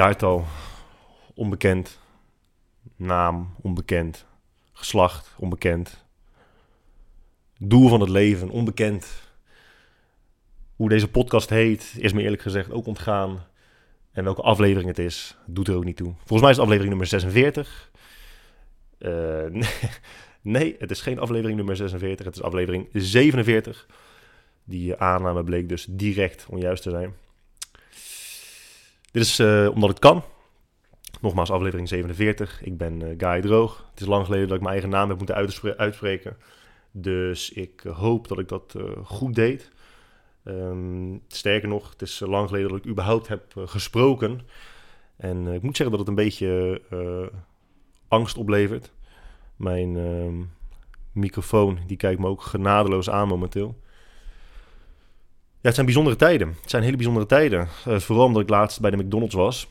Jaartal onbekend. Naam onbekend. Geslacht onbekend. Doel van het leven onbekend. Hoe deze podcast heet is me eerlijk gezegd ook ontgaan. En welke aflevering het is, doet er ook niet toe. Volgens mij is het aflevering nummer 46. Uh, nee, het is geen aflevering nummer 46. Het is aflevering 47. Die aanname bleek dus direct onjuist te zijn. Dit is uh, omdat het kan. Nogmaals, aflevering 47. Ik ben uh, Guy Droog. Het is lang geleden dat ik mijn eigen naam heb moeten uitspreken. Dus ik hoop dat ik dat goed deed. Um, sterker nog, het is lang geleden dat ik überhaupt heb gesproken. En ik moet zeggen dat het een beetje angst oplevert. Mijn ehm, microfoon die kijkt me ook genadeloos aan momenteel. Ja, het zijn bijzondere tijden. Het zijn hele bijzondere tijden. Uh, vooral omdat ik laatst bij de McDonald's was.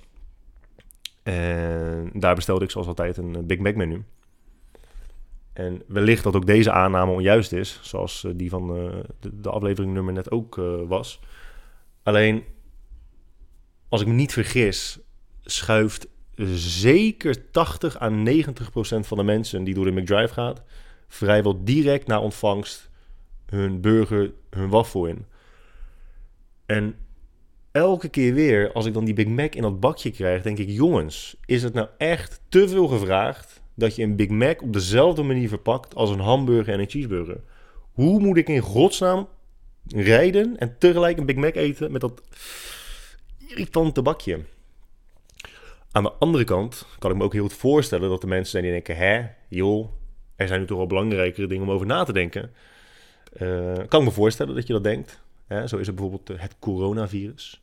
En daar bestelde ik zoals altijd een eh, Big Mac menu. En wellicht dat ook deze aanname onjuist is, zoals uh, die van de, de, aflevering nummer net ook was. Alleen, als ik me niet vergis, schuift zeker 80 à 90 procent van de mensen die door de McDrive gaat, vrijwel direct na ontvangst hun burger, hun wafel in. En elke keer weer, als ik dan die Big Mac in dat bakje krijg, denk ik: jongens, is het nou echt te veel gevraagd dat je een Big Mac op dezelfde manier verpakt als een hamburger en een cheeseburger? Hoe moet ik in godsnaam rijden en tegelijk een Big Mac eten met dat irritante bakje? Aan de andere kant kan ik me ook heel goed voorstellen dat de mensen zijn die denken: hè, joh, er zijn nu toch wel belangrijkere dingen om over na te denken. Uh, kan ik me voorstellen dat je dat denkt. Zo is het bijvoorbeeld eh, het coronavirus.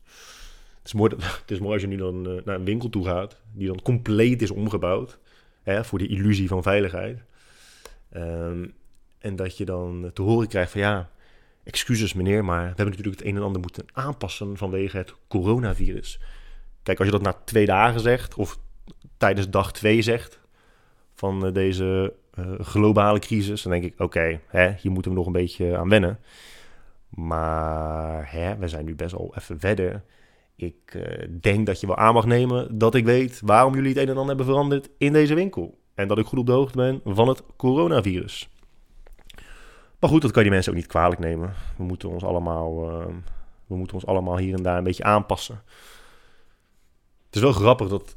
Het is, mooi, het is mooi als je nu dan uh, naar een winkel toe gaat, die dan compleet is omgebouwd hè, voor de illusie van veiligheid. Um, en dat je dan te horen krijgt van ja, excuses meneer, maar we hebben natuurlijk het een en ander moeten aanpassen vanwege het coronavirus. Kijk, als je dat na twee dagen zegt of tijdens dag twee zegt van uh, deze globale crisis, dan denk ik oké, hier moeten we nog een beetje aan wennen. Maar hè, we zijn nu best wel even verder. Ik uh, denk dat je wel aan mag nemen dat ik weet waarom jullie het een en ander hebben veranderd in deze winkel. En dat ik goed op de hoogte ben van het coronavirus. Maar goed, dat kan je mensen ook niet kwalijk nemen. We moeten ons allemaal, uh, we moeten ons allemaal hier en daar een beetje aanpassen. Het is wel grappig dat.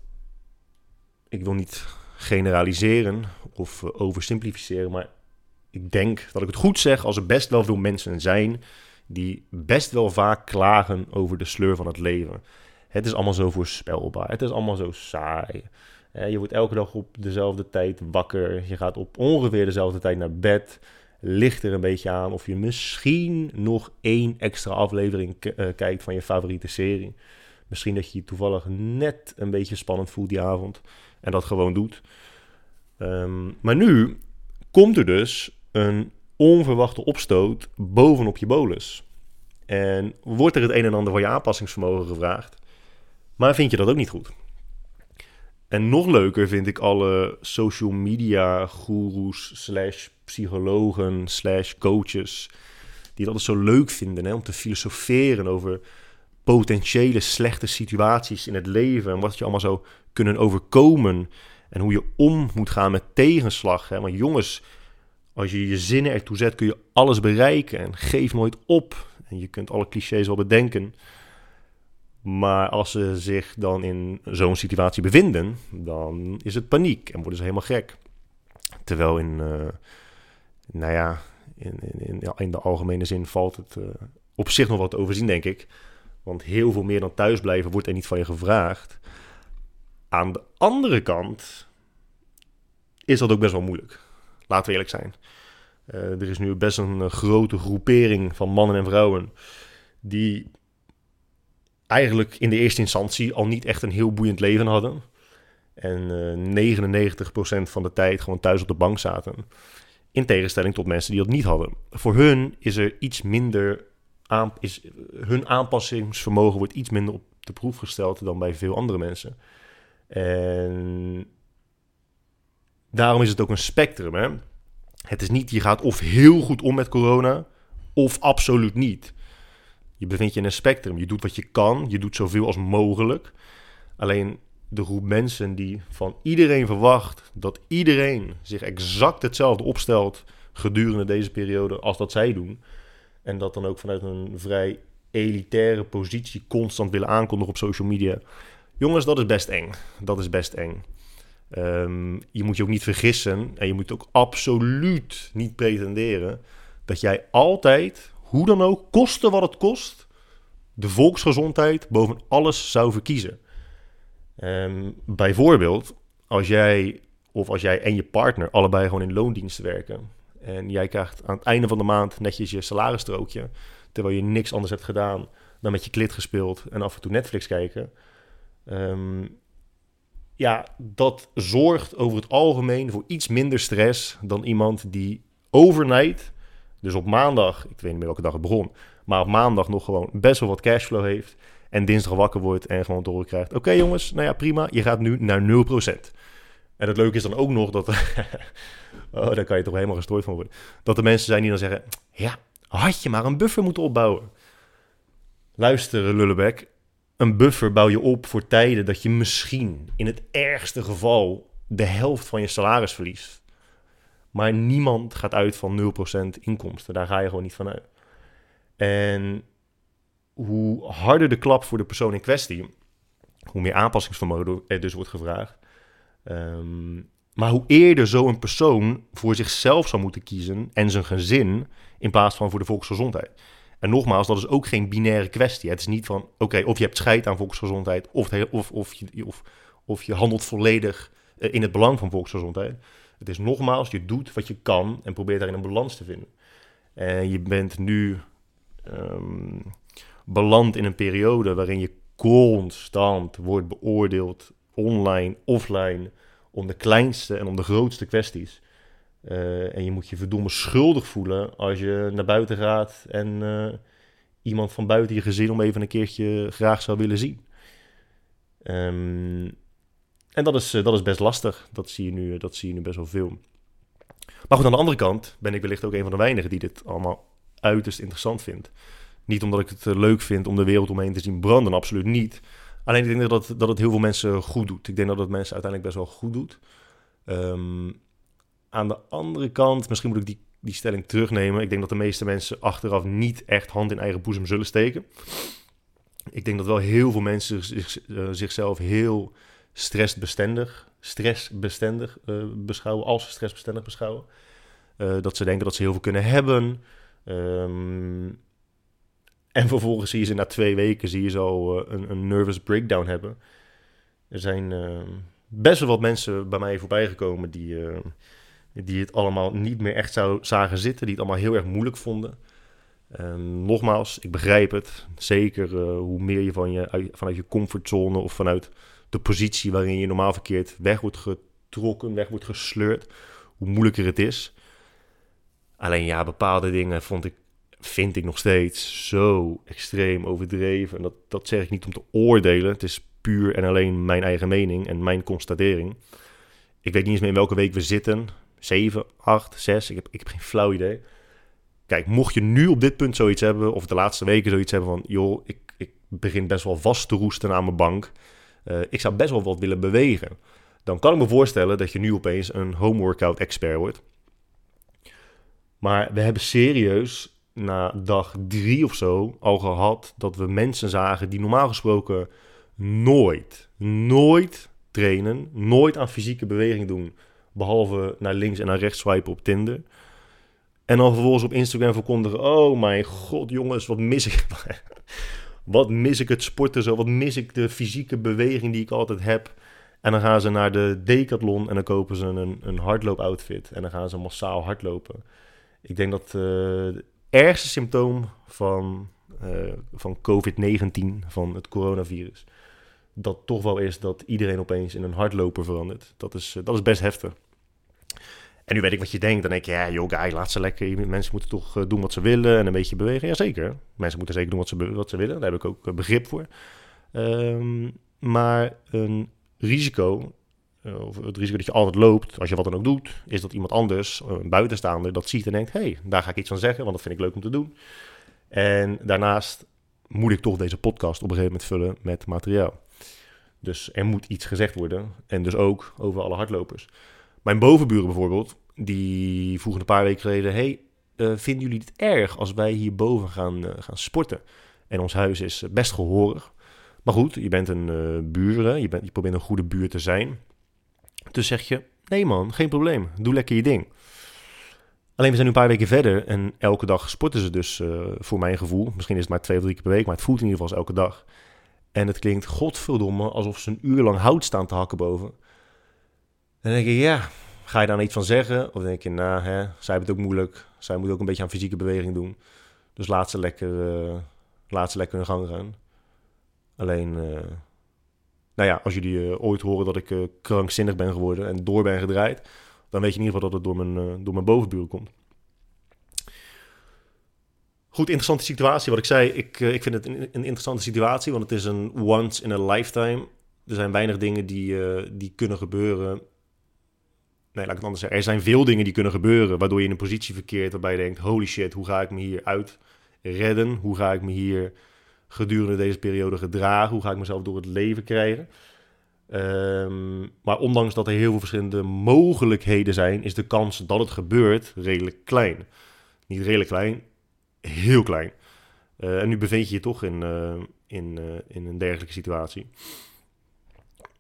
Ik wil niet generaliseren of uh, oversimplificeren, maar ik denk dat ik het goed zeg als er best wel veel mensen zijn die best wel vaak klagen over de sleur van het leven. Het is allemaal zo voorspelbaar. Het is allemaal zo saai. Je wordt elke dag op dezelfde tijd wakker. Je gaat op ongeveer dezelfde tijd naar bed. Ligt er een beetje aan of je misschien nog één extra aflevering uh, kijkt van je favoriete serie. Misschien dat je je toevallig net een beetje spannend voelt die avond. En dat gewoon doet. Um, maar nu komt er dus een onverwachte opstoot bovenop je bolus. En wordt er het een en ander van je aanpassingsvermogen gevraagd, maar vind je dat ook niet goed. En nog leuker vind ik alle social media gurus slash psychologen slash coaches die het altijd zo leuk vinden hè, om te filosoferen over potentiële slechte situaties in het leven en wat je allemaal zou kunnen overkomen en hoe je om moet gaan met tegenslag. Hè. Want jongens, als je je zinnen ertoe zet, kun je alles bereiken. En geef nooit op. En je kunt alle clichés wel bedenken. Maar als ze zich dan in zo'n situatie bevinden, dan is het paniek en worden ze helemaal gek. Terwijl in, uh, nou ja, in, in, in, de algemene zin valt het uh, op zich nog wat te overzien, denk ik. Want heel veel meer dan thuisblijven wordt er niet van je gevraagd. Aan de andere kant is dat ook best wel moeilijk. Laten we eerlijk zijn. Uh, er is nu best een uh, grote groepering van mannen en vrouwen die eigenlijk in de eerste instantie al niet echt een heel boeiend leven hadden. En uh, 99% van de tijd gewoon thuis op de bank zaten. In tegenstelling tot mensen die dat niet hadden. Voor hun is er iets minder aan, is, hun aanpassingsvermogen wordt iets minder op de proef gesteld dan bij veel andere mensen. En daarom is het ook een spectrum. Hè? Het is niet, je gaat of heel goed om met corona, of absoluut niet. Je bevindt je in een spectrum. Je doet wat je kan, je doet zoveel als mogelijk. Alleen de groep mensen die van iedereen verwacht dat iedereen zich exact hetzelfde opstelt gedurende deze periode als dat zij doen. En dat dan ook vanuit een vrij elitaire positie constant willen aankondigen op social media. Jongens, dat is best eng. Dat is best eng. Ehm, je moet je ook niet vergissen en je moet ook absoluut niet pretenderen dat jij altijd, hoe dan ook, koste wat het kost, de volksgezondheid boven alles zou verkiezen. Um, bijvoorbeeld, als jij of als jij en je partner allebei gewoon in loondiensten werken en jij krijgt aan het einde van de maand netjes je salarisstrookje, terwijl je niks anders hebt gedaan dan met je klit gespeeld en af en toe Netflix kijken. Um, ja, dat zorgt over het algemeen voor iets minder stress dan iemand die overnight, dus op maandag, ik weet niet meer welke dag het begon, maar op maandag nog gewoon best wel wat cashflow heeft en dinsdag wakker wordt en gewoon door krijgt. Oké jongens, nou ja prima, je gaat nu naar 0%. En het leuke is dan ook nog dat, oh, daar kan je toch helemaal gestoord van worden, dat er mensen zijn die dan zeggen, ja, had je maar een buffer moeten opbouwen. Luister, Lullebek, een buffer bouw je op voor tijden dat je misschien in het ergste geval de helft van je salaris verliest. Maar niemand gaat uit van 0% inkomsten. Daar ga je gewoon niet van uit. En hoe harder de klap voor de persoon in kwestie, hoe meer aanpassingsvermogen er dus wordt gevraagd. Ehm, maar hoe eerder zo'n persoon voor zichzelf zou moeten kiezen en zijn gezin in plaats van voor de volksgezondheid. En nogmaals, dat is ook geen binaire kwestie. Het is niet van, oké, of je hebt scheid aan volksgezondheid... of, of, of, je, of, of je handelt volledig eh, in het belang van volksgezondheid. Het is nogmaals, je doet wat je kan en probeert daarin een balans te vinden. En je bent nu um, beland in een periode waarin je constant wordt beoordeeld... online, offline, om de kleinste en om de grootste kwesties... Uh, en je moet je verdomme schuldig voelen als je naar buiten gaat en uh, iemand van buiten je gezin om even een keertje graag zou willen zien. Um, en dat is, uh, dat is best lastig. Dat zie, je nu, dat zie je nu best wel veel. Maar goed, aan de andere kant ben ik wellicht ook een van de weinigen die dit allemaal uiterst interessant vindt. Niet omdat ik het leuk vind om de wereld omheen te zien branden, absoluut niet. Alleen ik denk dat, dat het heel veel mensen goed doet. Ik denk dat het mensen uiteindelijk best wel goed doet. Um, aan de andere kant, misschien moet ik die, die stelling terugnemen. Ik denk dat de meeste mensen achteraf niet echt hand in eigen boezem zullen steken. Ik denk dat wel heel veel mensen uh, zichzelf heel stressbestendig, stressbestendig uh, beschouwen, als stressbestendig beschouwen. Uh, dat ze denken dat ze heel veel kunnen hebben. Um, en vervolgens zie je ze na twee weken zie je zo een, een nervous breakdown hebben. Er zijn best wel wat mensen bij mij voorbij gekomen die die het allemaal niet meer echt zou, zagen zitten, die het allemaal heel erg moeilijk vonden. Um, nogmaals, ik begrijp het. Zeker uh, hoe meer je, van je vanuit je comfortzone of vanuit de positie waarin je normaal verkeerd weg wordt getrokken, weg wordt gesleurd, hoe moeilijker het is. Alleen ja, bepaalde dingen vond ik, vind ik nog steeds zo extreem overdreven. En dat, dat zeg ik niet om te oordelen. Het is puur en alleen mijn eigen mening en mijn constatering. Ik weet niet eens meer in welke week we zitten. 7, 8, 6. Ik heb, ik heb geen flauw idee. Kijk, mocht je nu op dit punt zoiets hebben, of de laatste weken zoiets hebben van, joh, ik, ik begin best wel vast te roesten aan mijn bank. Uh, ik zou best wel wat willen bewegen. Dan kan ik me voorstellen dat je nu opeens een home workout expert wordt. Maar we hebben serieus na dag drie of zo al gehad dat we mensen zagen die normaal gesproken nooit, nooit trainen, nooit aan fysieke beweging doen Behalve naar links en naar rechts swipen op Tinder. En dan vervolgens op Instagram verkondigen: Oh mijn god, jongens, wat mis ik. wat mis ik het sporten zo? Wat mis ik de fysieke beweging die ik altijd heb? En dan gaan ze naar de Decathlon en dan kopen ze een, een hardloopoutfit. En dan gaan ze massaal hardlopen. Ik denk dat het ergste symptoom van, uh, van COVID-19, van het coronavirus, dat toch wel is dat iedereen opeens in een hardloper verandert. Dat is, uh, dat is best heftig. En nu weet ik wat je denkt. Dan denk je, ja, yoga, laat ze lekker. Mensen moeten toch eh, doen wat ze willen en een beetje bewegen. Jazeker. Mensen moeten zeker doen wat ze, wat ze willen. Daar heb ik ook eh, begrip voor. Um, maar een risico, uh, of het risico dat je altijd loopt, als je wat dan ook doet, is dat iemand anders, een buitenstaander, dat ziet en denkt: hé, hey, daar ga ik iets van zeggen, want dat vind ik leuk om te doen. En daarnaast moet ik toch deze podcast op een gegeven moment vullen met materiaal. Dus er moet iets gezegd worden. En dus ook over alle hardlopers. Mijn bovenburen bijvoorbeeld, die vroegen een paar weken geleden... hey, uh, vinden jullie het erg als wij hierboven gaan, uh, gaan sporten? En ons huis is best gehoorig. Maar goed, je bent een uh, buren, je, bent, je probeert een goede buur te zijn. Dus zeg je, nee man, geen probleem, doe lekker je ding. Alleen we zijn nu een paar weken verder en elke dag sporten ze dus voor mijn gevoel. Misschien is het maar twee of drie keer per week, maar het voelt in ieder geval elke dag. En het klinkt godverdomme alsof ze een uur lang hout staan te hakken boven. Dan denk je, ja, ga je daar iets van zeggen? Of denk je, nou, hè, zij hebben het ook moeilijk. Zij moeten ook een beetje aan fysieke beweging doen. Dus laat ze lekker, uh, laat ze lekker hun gang gaan. Alleen, uh, nou ja, als jullie uh, ooit horen dat ik krankzinnig ben geworden en door ben gedraaid, dan weet je in ieder geval dat het door mijn, door mijn bovenburen komt. Goed, interessante situatie. Wat ik zei, ik, ik vind het een, een, interessante situatie, want het is een once in a lifetime. Er zijn weinig dingen die, die kunnen gebeuren Nee, laat ik het anders zeggen. Er zijn veel dingen die kunnen gebeuren waardoor je in een positie verkeert waarbij je denkt: holy shit, hoe ga ik me hier uit redden? Hoe ga ik me hier gedurende deze periode gedragen? Hoe ga ik mezelf door het leven krijgen? Um, maar ondanks dat er heel veel verschillende mogelijkheden zijn, is de kans dat het gebeurt redelijk klein. Niet redelijk klein, heel klein. Uh, en nu bevind je je toch in, uh, in, uh, in een dergelijke situatie.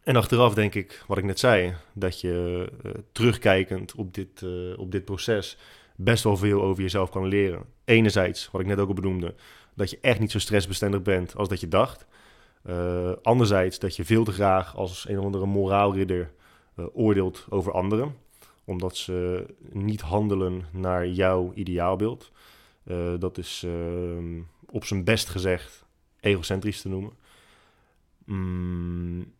En achteraf denk ik, wat ik net zei, dat je uh, terugkijkend op dit, uh, op dit proces best wel veel over jezelf kan leren. Enerzijds, wat ik net ook al benoemde, dat je echt niet zo stressbestendig bent als dat je dacht. Uh, anderzijds, dat je veel te graag als een of andere moraalridder oordeelt over anderen, omdat ze niet handelen naar jouw ideaalbeeld. dat is ehm, op zijn best gezegd egocentrisch te noemen. Mm,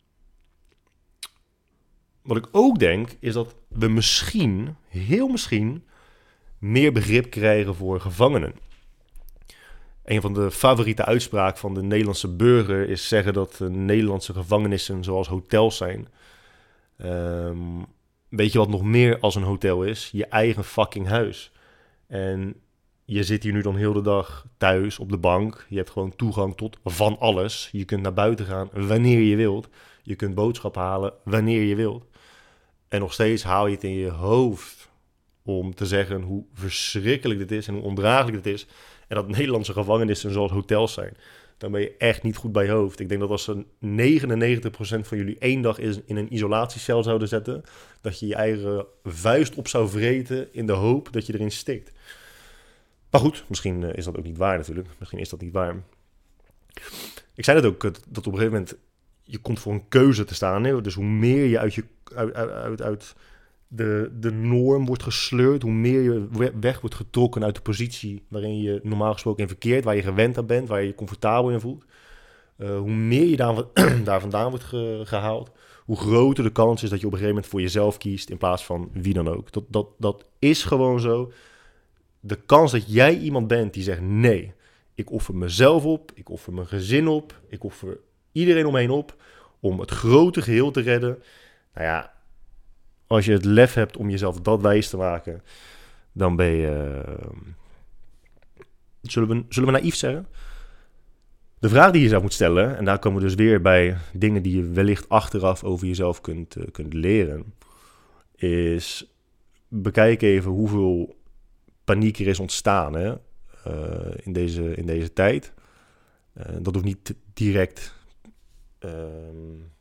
wat ik ook denk, is dat we misschien, heel misschien, meer begrip krijgen voor gevangenen. Een van de favoriete uitspraken van de Nederlandse burger is zeggen dat de Nederlandse gevangenissen zoals hotels zijn. Um, weet je wat nog meer als een hotel is? Je eigen fucking huis. En je zit hier nu dan heel de dag thuis op de bank. Je hebt gewoon toegang tot van alles. Je kunt naar buiten gaan wanneer je wilt. Je kunt boodschap halen wanneer je wilt. En nog steeds haal je het in je hoofd om te zeggen hoe verschrikkelijk dit is en hoe ondraaglijk dit is. En dat Nederlandse gevangenissen zoals hotels zijn. Dan ben je echt niet goed bij je hoofd. Ik denk dat als ze 99% van jullie één dag in een isolatiecel zouden zetten, dat je je eigen vuist op zou vreten in de hoop dat je erin stikt. Maar goed, misschien eh, is dat ook niet waar natuurlijk. Misschien is dat niet waar. Ik zei net ook, dat op een gegeven moment je komt voor een keuze te staan. Hè? Dus hoe meer je uit, je, uit, uit, uit de, de norm wordt gesleurd, hoe meer je weg wordt getrokken uit de positie waarin je normaal gesproken in verkeert, waar je gewend aan bent, waar je je comfortabel in voelt. Uh, hoe meer je daar, daar vandaan wordt gehaald, hoe groter de kans is dat je op een gegeven moment voor jezelf kiest in plaats van wie dan ook. Dat, dat, dat is gewoon zo. De kans dat jij iemand bent die zegt nee, ik offer mezelf op, ik offer mijn gezin op, ik offer iedereen omheen op om het grote geheel te redden. Nou ja, als je het lef hebt om jezelf dat wijs te maken, dan ben je. Uh, zullen, we, zullen we naïef zeggen? De vraag die je zou moet stellen, en daar komen we dus weer bij dingen die je wellicht achteraf over jezelf kunt, uh, kunt leren, is bekijk even hoeveel paniek er is ontstaan hè, uh, in, deze, in deze tijd. dat hoeft niet direct um,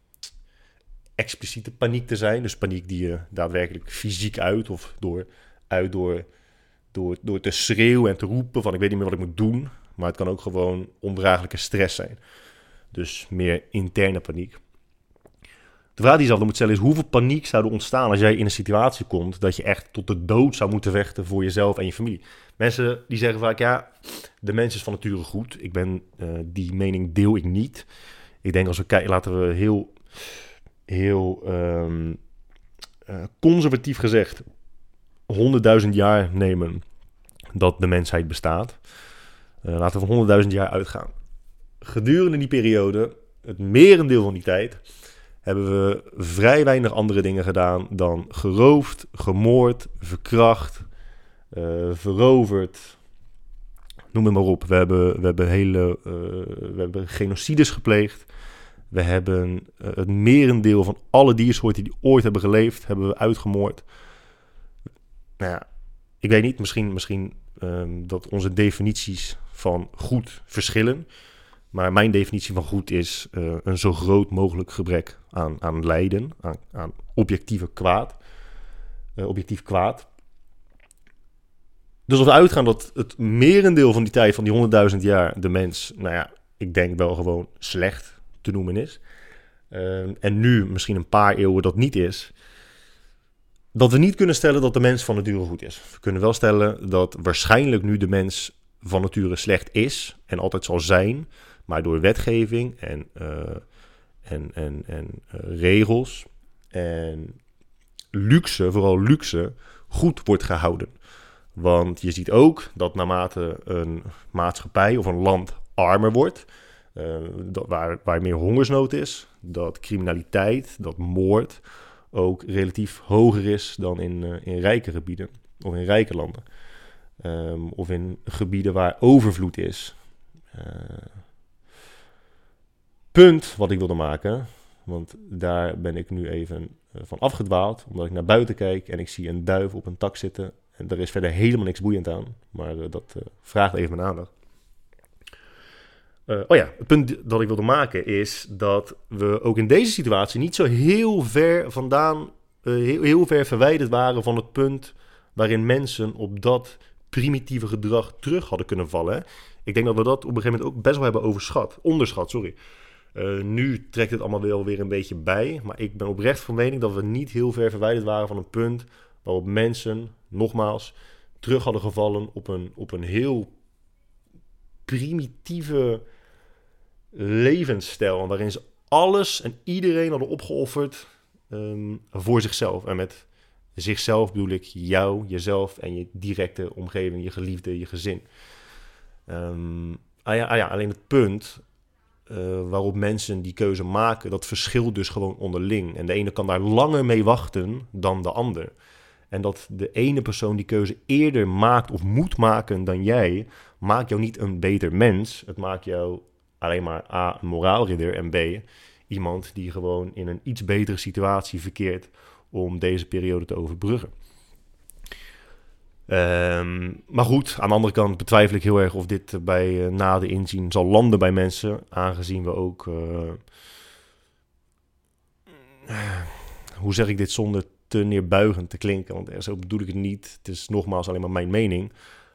expliciete paniek te zijn. Dus paniek die je daadwerkelijk fysiek uit of door, uit door, door, door te schreeuwen en te roepen van ik weet niet meer wat ik moet doen. Maar het kan ook gewoon ondraaglijke stress zijn. Dus meer interne paniek. De vraag die je zelf dan moet stellen is: hoeveel paniek zou er ontstaan als jij in een situatie komt dat je echt tot de dood zou moeten vechten voor jezelf en je familie? Mensen die zeggen vaak: ja, de mens is van nature goed. Ik ben uh, die mening deel ik niet. Ik denk als we kijken, laten we heel, heel um, uh, conservatief gezegd 100.000 jaar nemen dat de mensheid bestaat. Uh, laten we 100.000 jaar uitgaan. Gedurende die periode, het merendeel van die tijd, hebben we vrij weinig andere dingen gedaan dan geroofd, gemoord, verkracht, uh, veroverd, noem het maar op. We hebben, we hebben hele uh, we hebben genocides gepleegd. We hebben uh, het merendeel van alle diersoorten die ooit hebben geleefd, hebben we uitgemoord. Nou ja, ik weet niet, misschien, misschien um, dat onze definities van goed verschillen. Maar mijn definitie van goed is uh, een zo groot mogelijk gebrek aan, aan lijden, aan, aan objectieve kwaad. Objectief kwaad. Dus als we uitgaan dat het merendeel van die tijd, van die 100.000 jaar, de mens, nou ja, ik denk wel gewoon slecht te noemen is. Uh, en nu misschien een paar eeuwen dat niet is. Dat we niet kunnen stellen dat de mens van nature goed is. We kunnen wel stellen dat waarschijnlijk nu de mens van nature slecht is en altijd zal zijn. Maar door wetgeving en, uh, en, en, en uh, regels en luxe, vooral luxe, goed wordt gehouden. Want je ziet ook dat naarmate een maatschappij of een land armer wordt, dat waar, waar meer hongersnood is, dat criminaliteit, dat moord ook relatief hoger is dan in, uh, in rijke gebieden of in rijke landen. Um, of in gebieden waar overvloed is. Uh, punt wat ik wilde maken, want daar ben ik nu even van afgedwaald, omdat ik naar buiten kijk en ik zie een duif op een tak zitten en er is verder helemaal niks boeiend aan, maar uh, dat uh, vraagt even mijn aandacht. Uh, oh ja, het punt dat ik wilde maken is dat we ook in deze situatie niet zo heel ver vandaan, heel, heel ver verwijderd waren van het punt waarin mensen op dat primitieve gedrag terug hadden kunnen vallen. Ik denk dat we dat op een gegeven moment ook best wel hebben overschat, onderschat, sorry. Nu trekt het allemaal wel weer een beetje bij. Maar ik ben oprecht van mening dat we niet heel ver verwijderd waren van een punt waarop mensen, nogmaals, terug hadden gevallen op een, op een heel primitieve levensstijl. Waarin ze alles en iedereen hadden opgeofferd um, voor zichzelf. En met zichzelf bedoel ik jou, jezelf en je directe omgeving, je geliefde, je gezin. Um, ah ja, ah ja, alleen het punt uh, waarop mensen die keuze maken, dat verschilt dus gewoon onderling. En de ene kan daar langer mee wachten dan de ander. En dat de ene persoon die keuze eerder maakt of moet maken dan jij, maakt jou niet een beter mens. Het maakt jou alleen maar A, een moraalridder en B, iemand die gewoon in een iets betere situatie verkeert om deze periode te overbruggen. Um, maar goed, aan de andere kant betwijfel ik heel erg of dit bij uh, inzien zal landen bij mensen, aangezien we ook. Uh, hoe zeg ik dit zonder te neerbuigend te klinken? Want zo bedoel ik het niet. Het is nogmaals alleen maar mijn mening.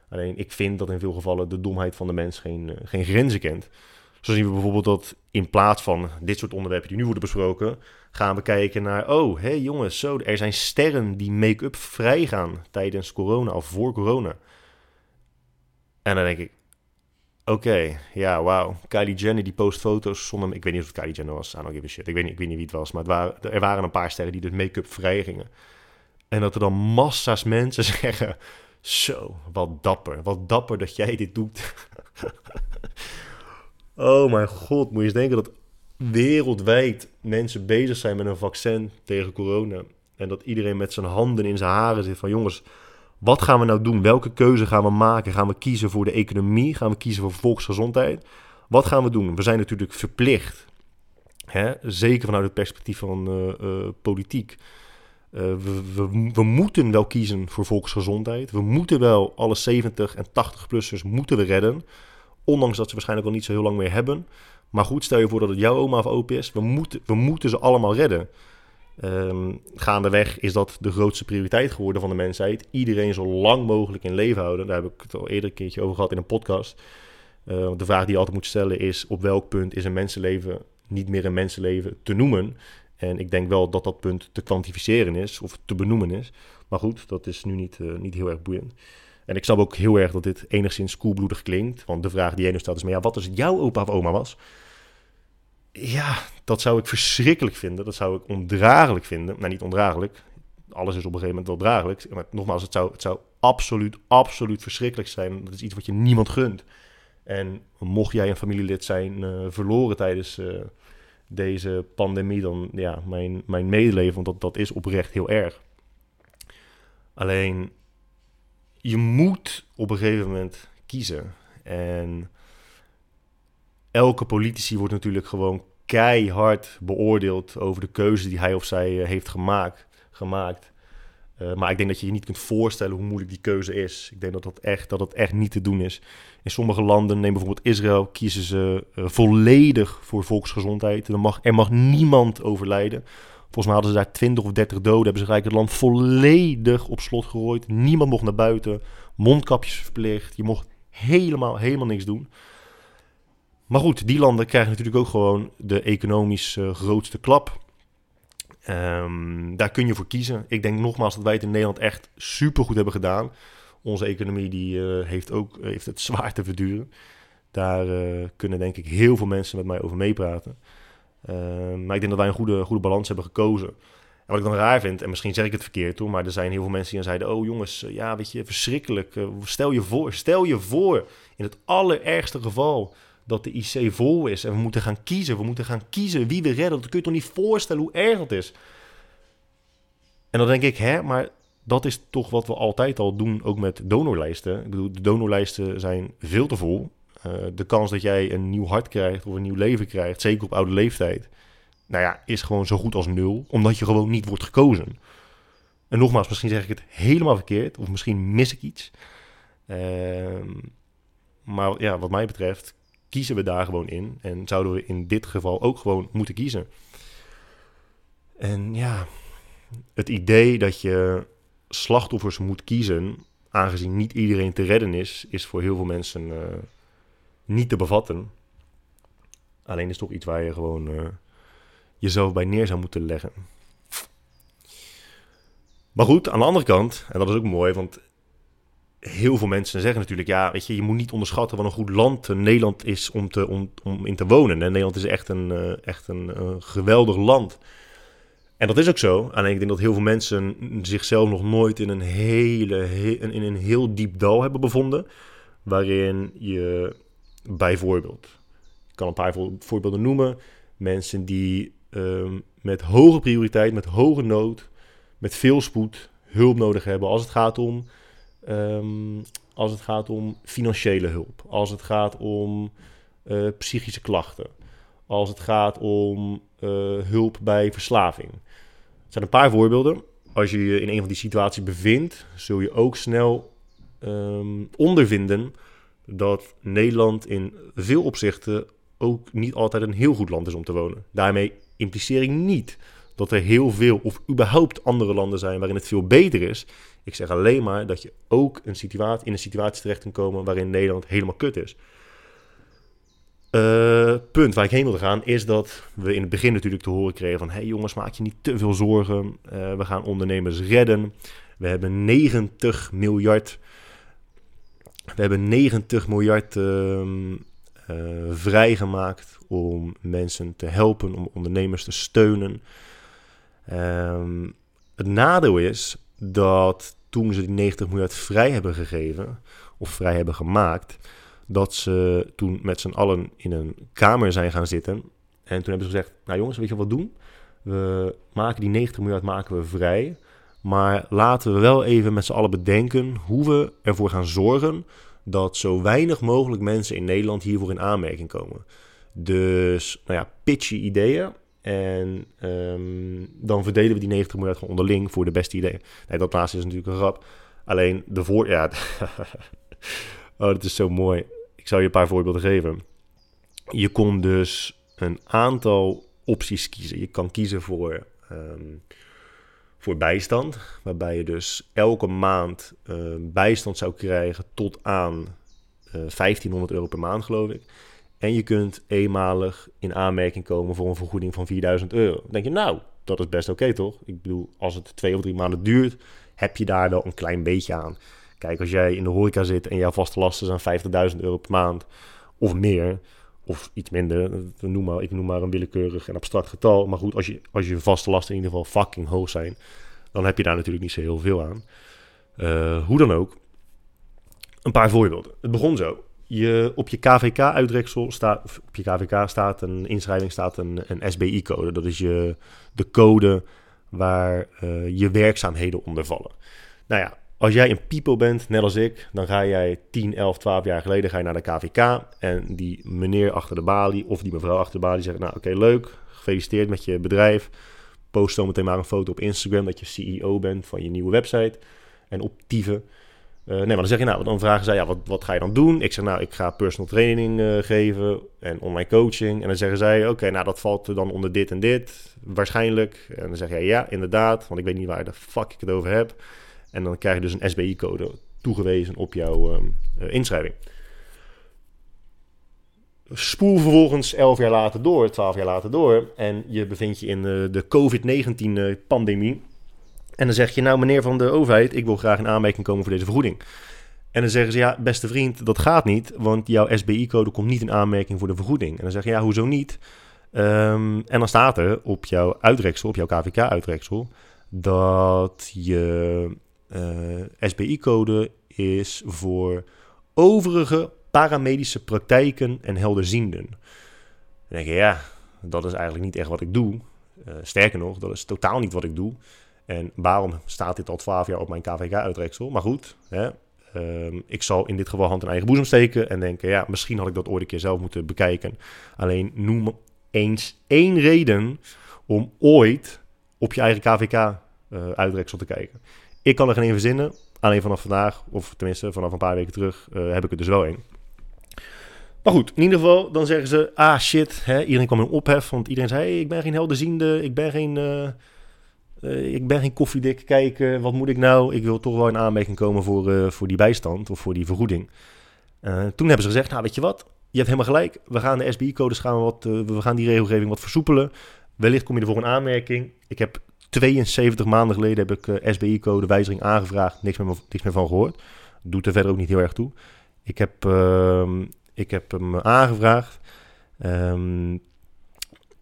Alleen ik vind dat in veel gevallen de domheid van de mens geen, uh, geen grenzen kent. Zo zien we bijvoorbeeld dat in plaats van dit soort onderwerpen die nu worden besproken, gaan we kijken naar, oh, hé hey jongens, zo, er zijn sterren die make-up vrijgaan tijdens corona of voor corona. En dan denk ik, oké, ja, wauw. Kylie Jenner die post foto's zonder, ik weet niet of het Kylie Jenner was, I don't give a shit. Ik weet niet, ik weet niet wie het was, maar waren, er waren een paar sterren die dus make-up vrij gingen. En dat er dan massa's mensen zeggen, zo, wat dapper, wat dapper dat jij dit doet. oh mijn god, moet je eens denken dat wereldwijd mensen bezig zijn met een vaccin tegen corona. En dat iedereen met zijn handen in zijn haren zit van jongens, wat gaan we nou doen? Welke keuze gaan we maken? Gaan we kiezen voor de economie? Gaan we kiezen voor volksgezondheid? Wat gaan we doen? We zijn natuurlijk verplicht, hè? zeker vanuit het perspectief van uh, uh, politiek. Uh, we, we, moeten wel kiezen voor volksgezondheid. We moeten wel alle 70 en 80-plussers moeten we redden. Ondanks dat ze waarschijnlijk wel niet zo heel lang meer hebben. Maar goed, stel je voor dat het jouw oma of opa is. We moeten, we moeten ze allemaal redden. Um, gaandeweg is dat de grootste prioriteit geworden van de mensheid. Iedereen zo lang mogelijk in leven houden. Daar heb ik het al eerder een keertje over gehad in een podcast. Uh, de vraag die je altijd moet stellen is: op welk punt is een mensenleven niet meer een mensenleven te noemen? En ik denk wel dat dat punt te kwantificeren is of te benoemen is. Maar goed, dat is nu niet, uh, niet heel erg boeiend. En ik snap ook heel erg dat dit enigszins koelbloedig klinkt. Want de vraag die jij nu stelt is: maar ja, wat als het jouw opa of oma was? Ja, dat zou ik verschrikkelijk vinden. Dat zou ik ondraaglijk vinden. Nou, niet ondraaglijk. Alles is op een gegeven moment wel draaglijk. Maar nogmaals, het zou, het zou absoluut, absoluut verschrikkelijk zijn. Dat is iets wat je niemand gunt. En mocht jij een familielid zijn uh, verloren tijdens uh, deze pandemie, dan ja, mijn, mijn medeleven, want dat, dat is oprecht heel erg. Alleen, je moet op een gegeven moment kiezen. En elke politici wordt natuurlijk gewoon keihard beoordeeld over de keuze die hij of zij eh, heeft gemaakt. gemaakt. Uh, maar ik denk dat je je niet kunt voorstellen hoe moeilijk die keuze is. Ik denk dat dat echt, dat het echt niet te doen is. In sommige landen, neem bijvoorbeeld Israël, kiezen ze uh, volledig voor volksgezondheid. Er mag, er mag niemand overlijden. Volgens mij hadden ze daar 20 of 30 doden. Hebben ze gelijk het land volledig op slot gegooid. Niemand mocht naar buiten. Mondkapjes verplicht. Je mocht helemaal, helemaal niks doen. Maar goed, die landen krijgen natuurlijk ook gewoon de economisch uh, grootste klap. Um, daar kun je voor kiezen. Ik denk nogmaals dat wij het in Nederland echt supergoed hebben gedaan. Onze economie die, uh, heeft ook heeft het zwaar te verduren. Daar kunnen denk ik heel veel mensen met mij over meepraten. Uh, maar ik denk dat wij een goede, goede balans hebben gekozen. En wat ik dan raar vind, en misschien zeg ik het verkeerd toe, maar er zijn heel veel mensen die dan zeiden: Oh jongens, ja, weet je, verschrikkelijk. stel je voor, stel je voor, in het allerergste geval dat de IC vol is en we moeten gaan kiezen. We moeten gaan kiezen wie we redden. Dat kun je toch niet voorstellen hoe erg dat is. En dan denk ik, hè, maar dat is toch wat we altijd al doen, ook met donorlijsten. Ik bedoel, de donorlijsten zijn veel te vol. Uh, de kans dat jij een nieuw hart krijgt of een nieuw leven krijgt, zeker op oude leeftijd, nou ja, is gewoon zo goed als nul, omdat je gewoon niet wordt gekozen. En nogmaals, misschien zeg ik het helemaal verkeerd, of misschien mis ik iets. Uh, maar ja, wat mij betreft kiezen we daar gewoon in. En zouden we in dit geval ook gewoon moeten kiezen. En ja, het idee dat je slachtoffers moet kiezen, aangezien niet iedereen te redden is, is voor heel veel mensen uh, niet te bevatten. Alleen is toch iets waar je gewoon uh, jezelf bij neer zou moeten leggen. Maar goed, aan de andere kant, en dat is ook mooi, want heel veel mensen zeggen natuurlijk, ja, weet je, je moet niet onderschatten wat een goed land Nederland is om, te, om, om in te wonen. En Nederland is echt een, uh, echt een geweldig land. En dat is ook zo. Alleen ik denk dat heel veel mensen zichzelf nog nooit in een, hele, he, in een heel diep dal hebben bevonden. Waarin je bijvoorbeeld, ik kan een paar voorbeelden noemen, mensen die um, met hoge prioriteit, met hoge nood, met veel spoed hulp nodig hebben als het gaat om Um, als het gaat om financiële hulp, als het gaat om uh, psychische klachten, als het gaat om uh, hulp bij verslaving. Het zijn een paar voorbeelden. Als je je in een van die situaties bevindt, zul je ook snel um, ondervinden dat Nederland in veel opzichten ook niet altijd een heel goed land is om te wonen. Daarmee impliceer ik niet dat er heel veel of überhaupt andere landen zijn waarin het veel beter is. Ik zeg alleen maar dat je ook een situatie, in een situatie terecht kan komen waarin Nederland helemaal kut is. Uh, punt waar ik heen wilde gaan is dat we in het begin natuurlijk te horen kregen van... hey jongens, maak je niet te veel zorgen. Uh, we gaan ondernemers redden. We hebben 90 miljard... We hebben 90 miljard uh, vrijgemaakt om mensen te helpen, om ondernemers te steunen. Um, het nadeel is dat toen ze die 90 miljard vrij hebben gegeven, of vrij hebben gemaakt, dat ze toen met z'n allen in een kamer zijn gaan zitten. En toen hebben ze gezegd, nou jongens, weet je wat doen? We maken die 90 miljard maken we vrij. Maar laten we wel even met z'n allen bedenken hoe we ervoor gaan zorgen dat zo weinig mogelijk mensen in Nederland hiervoor in aanmerking komen. Dus, nou ja, pitchy ideeën. En um, dan verdelen we die 90 miljard gewoon onderling voor de beste ideeën. Nee, dat laatste is natuurlijk een grap. Alleen de voor... Ja, oh, dat is zo mooi. Ik zal je een paar voorbeelden geven. Je kon dus een aantal opties kiezen. Je kan kiezen voor, um, voor bijstand, waarbij je dus elke maand uh, bijstand zou krijgen tot aan uh, eh, 1500 euro per maand, geloof ik. En je kunt eenmalig in aanmerking komen voor een vergoeding van 4000 euro. Dan denk je, nou, dat is best oké toch? Ik bedoel, als het twee of drie maanden duurt, heb je daar wel een klein beetje aan. Kijk, als jij in de horeca zit en jouw vaste lasten zijn 50.000 euro per maand of meer, of iets minder, noem maar, ik noem maar een willekeurig en abstract getal. Maar goed, als je, als je vaste lasten in ieder geval fucking hoog zijn, dan heb je daar natuurlijk niet zo heel veel aan. Uh, hoe dan ook, een paar voorbeelden. Het begon zo je, op je KVK-uitreksel staat, op je KVK staat een inschrijving, staat een, een SBI-code. Dat is je, de code waar uh, je werkzaamheden onder vallen. Nou ja, als jij een pipo bent, net als ik, dan ga jij 10, 11, 12 jaar geleden ga je naar de KVK. En die meneer achter de balie of die mevrouw achter de balie zegt, nou oké, leuk, gefeliciteerd met je bedrijf. Post dan meteen maar een foto op Instagram dat je CEO bent van je nieuwe website. En op Tieven. Uh, nee, maar dan zeg je, nou, dan vragen zij, ja, wat, wat ga je dan doen? Ik zeg, nou, ik ga personal training uh, geven en online coaching. En dan zeggen zij, oké, nou, dat valt dan onder dit en dit, waarschijnlijk. En dan zeg jij, ja, inderdaad, want ik weet niet waar de fuck ik het over heb. En dan krijg je dus een SBI-code toegewezen op jouw um, uh, inschrijving. Spoel vervolgens 11 jaar later door, 12 jaar later door. En je bevindt je in de COVID-19-pandemie. En dan zeg je, nou meneer van de overheid, ik wil graag in aanmerking komen voor deze vergoeding. En dan zeggen ze, ja beste vriend, dat gaat niet, want jouw SBI-code komt niet in aanmerking voor de vergoeding. En dan zeg je, ja hoezo niet? Um, en dan staat er op jouw uitreksel, op jouw KVK-uitreksel, dat je eh, SBI-code is voor overige paramedische praktijken en helderzienden. Dan denk je, ja, dat is eigenlijk niet echt wat ik doe. Uh, sterker nog, dat is totaal niet wat ik doe. En waarom staat dit al 12 jaar op mijn KVK-uitreksel? Maar goed, hè, um, ik zal in dit geval hand in eigen boezem steken en denken, ja, misschien had ik dat ooit een keer zelf moeten bekijken. Alleen noem eens één reden om ooit op je eigen KVK-uitreksel uh, te kijken. Ik kan er geen verzinnen. Alleen vanaf vandaag, of tenminste vanaf een paar weken terug, uh, heb ik er dus wel één. Maar goed, in ieder geval, dan zeggen ze, ah shit, hè, iedereen kwam in ophef, want iedereen zei, hey, ik ben geen helderziende, ik ben geen... Uh, uh, ik ben geen koffiedik kijken, wat moet ik nou? Ik wil toch wel in aanmerking komen voor, uh, voor die bijstand of voor die vergoeding. Toen hebben ze gezegd, nou weet je wat, je hebt helemaal gelijk. We gaan de SBI-codes gaan we, wat, we gaan die regelgeving wat versoepelen. Wellicht kom je er voor een aanmerking. Ik heb 72 maanden geleden heb ik SBI-code wijziging aangevraagd. Niks meer, niks meer van gehoord. Doet er verder ook niet heel erg toe. Ik heb, ehm, ik heb hem aangevraagd. Um,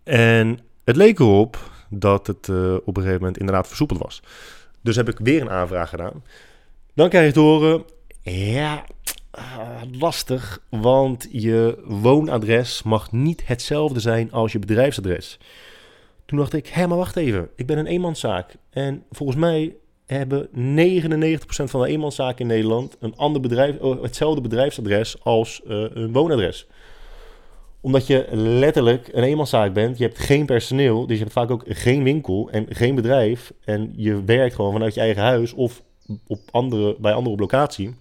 en het leek erop dat het uh, op een gegeven moment inderdaad versoepeld was. Dus heb ik weer een aanvraag gedaan. Dan krijg je te horen, ja, uh, lastig, want je woonadres mag niet hetzelfde zijn als je bedrijfsadres. Toen dacht ik, hé, maar wacht even, ik ben een eenmanszaak. En volgens mij hebben 99% van de eenmanszaken in Nederland een ander bedrijf, oh, hetzelfde bedrijfsadres als uh, een woonadres omdat je letterlijk een eenmanszaak bent. Je hebt geen personeel, dus je hebt vaak ook geen winkel en geen bedrijf. En je werkt gewoon vanuit je eigen huis of op andere, bij anderen op locatie.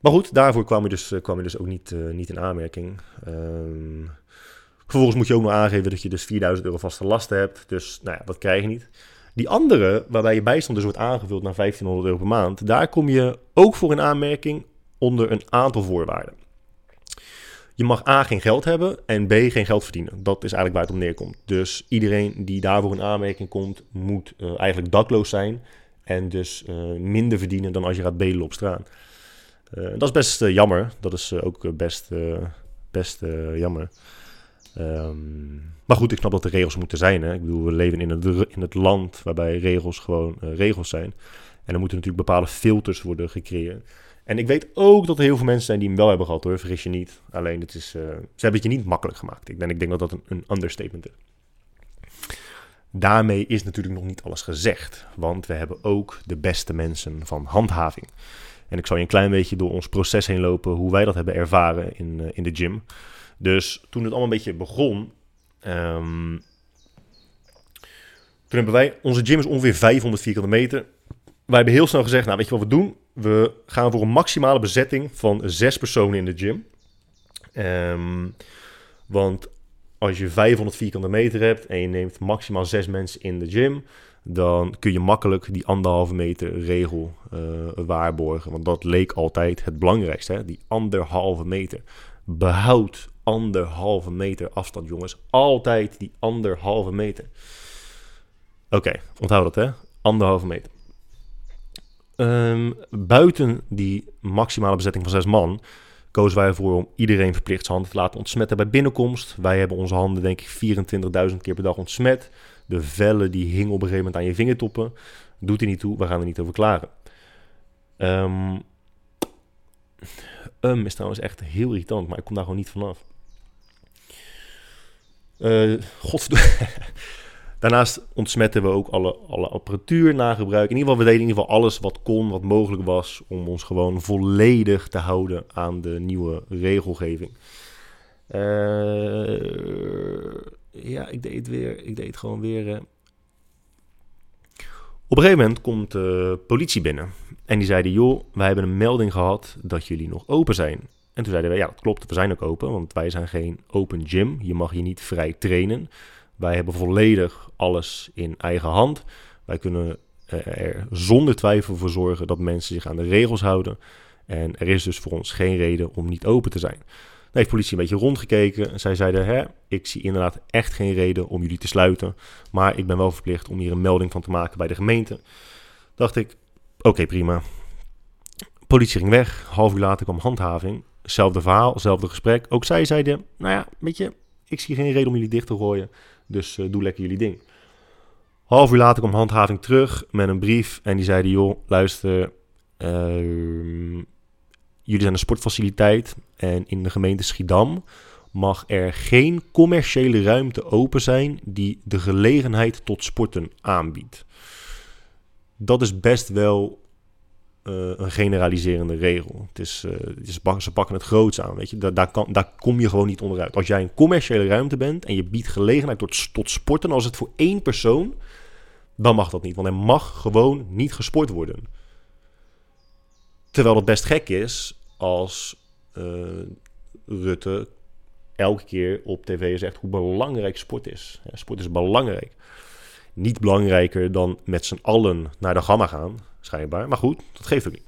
Maar goed, daarvoor kwam je dus, eh, kwam je dus ook niet, uh, niet in aanmerking. Um, vervolgens moet je ook nog aangeven dat je dus 4000 euro vaste lasten hebt. Dus nou ja, dat krijg je niet. Die andere, waarbij je bijstand dus wordt aangevuld naar 1500 euro per maand, daar kom je ook voor in aanmerking onder een aantal voorwaarden. Je mag A geen geld hebben en B geen geld verdienen. Dat is eigenlijk waar het om neerkomt. Dus iedereen die daarvoor in aanmerking komt, moet uh, eigenlijk dakloos zijn. En dus uh, minder verdienen dan als je gaat bedelen op straat. Uh, dat is best jammer. Dat is ook best, best jammer. Um, maar goed, ik snap dat er regels moeten zijn. Hè? Ik bedoel, we leven in het, in het land waarbij regels gewoon regels zijn. En er moeten natuurlijk bepaalde filters worden gecreëerd. En ik weet ook dat er heel veel mensen zijn die hem wel hebben gehad hoor, vergis je niet. Alleen het is, uh, ze hebben het je niet makkelijk gemaakt. Ik denk, ik denk dat dat een, understatement is. Daarmee is natuurlijk nog niet alles gezegd, want we hebben ook de beste mensen van handhaving. En ik zal je een klein beetje door ons proces heen lopen, hoe wij dat hebben ervaren in, uh, in de gym. Dus toen het allemaal een beetje begon, um, toen hebben wij, onze gym is ongeveer 500 vierkante meter. Wij hebben heel snel gezegd, nou weet je wat we doen? We gaan voor een maximale bezetting van zes personen in de gym. Um, want als je 500 vierkante meter hebt en je neemt maximaal zes mensen in de gym, dan kun je makkelijk die anderhalve meter regel uh, waarborgen. Want dat leek altijd het belangrijkste, hè? die anderhalve meter. Behoud anderhalve meter afstand, jongens. Altijd die anderhalve meter. Oké, onthoud dat, hè? Anderhalve meter. Um, buiten die maximale bezetting van zes man kozen wij ervoor om iedereen verplicht zijn handen te laten ontsmetten bij binnenkomst. Wij hebben onze handen denk ik 24.000 keer per dag ontsmet. De vellen die hingen op een gegeven moment aan je vingertoppen. Doet er niet toe, we gaan er niet over klagen. Um, um is trouwens echt heel irritant, maar ik kom daar gewoon niet vanaf. Uh, godverdomme. Daarnaast ontsmetten we ook alle, apparatuur na gebruik. In ieder geval, we deden in ieder geval alles wat kon, wat mogelijk was, om ons gewoon volledig te houden aan de nieuwe regelgeving. Uh, ja, ik deed het weer. Ik deed gewoon weer. Uh. Op een gegeven moment komt de politie binnen. En die zeiden: Joh, wij hebben een melding gehad dat jullie nog open zijn. En toen zeiden wij: Ja, dat klopt, we zijn ook open. Want wij zijn geen open gym. Je mag hier niet vrij trainen. Wij hebben volledig alles in eigen hand. Wij kunnen er zonder twijfel voor zorgen dat mensen zich aan de regels houden. En er is dus voor ons geen reden om niet open te zijn. Dan heeft politie een beetje rondgekeken. En zij zeiden: Hè, ik zie inderdaad echt geen reden om jullie te sluiten. Maar ik ben wel verplicht om hier een melding van te maken bij de gemeente. Dacht ik: Oké, prima. Politie ging weg. Half uur later kwam handhaving. Zelfde verhaal, zelfde gesprek. Ook zij zeiden: Nou ja, weet je, ik zie geen reden om jullie dicht te gooien. Dus uh, doe lekker jullie ding. Half uur later kwam handhaving terug met een brief. En die zeiden: Joh, luister. Uh, jullie zijn een sportfaciliteit. En in de gemeente Schiedam mag er geen commerciële ruimte open zijn die de gelegenheid tot sporten aanbiedt. Dat is best wel een generaliserende regel. Het is, uh, het is, ze pakken het groots aan, weet je. Daar, daar, kan, daar kom je gewoon niet onderuit. Als jij een commerciële ruimte bent en je biedt gelegenheid tot, sporten, als het voor één persoon, dan mag dat niet. Want er mag gewoon niet gesport worden. Terwijl het best gek is als uh, Rutte elke keer op tv zegt hoe belangrijk sport is. Ja, sport is belangrijk. Niet belangrijker dan met z'n allen naar de gamma gaan, schijnbaar. Maar goed, dat geeft ook niet.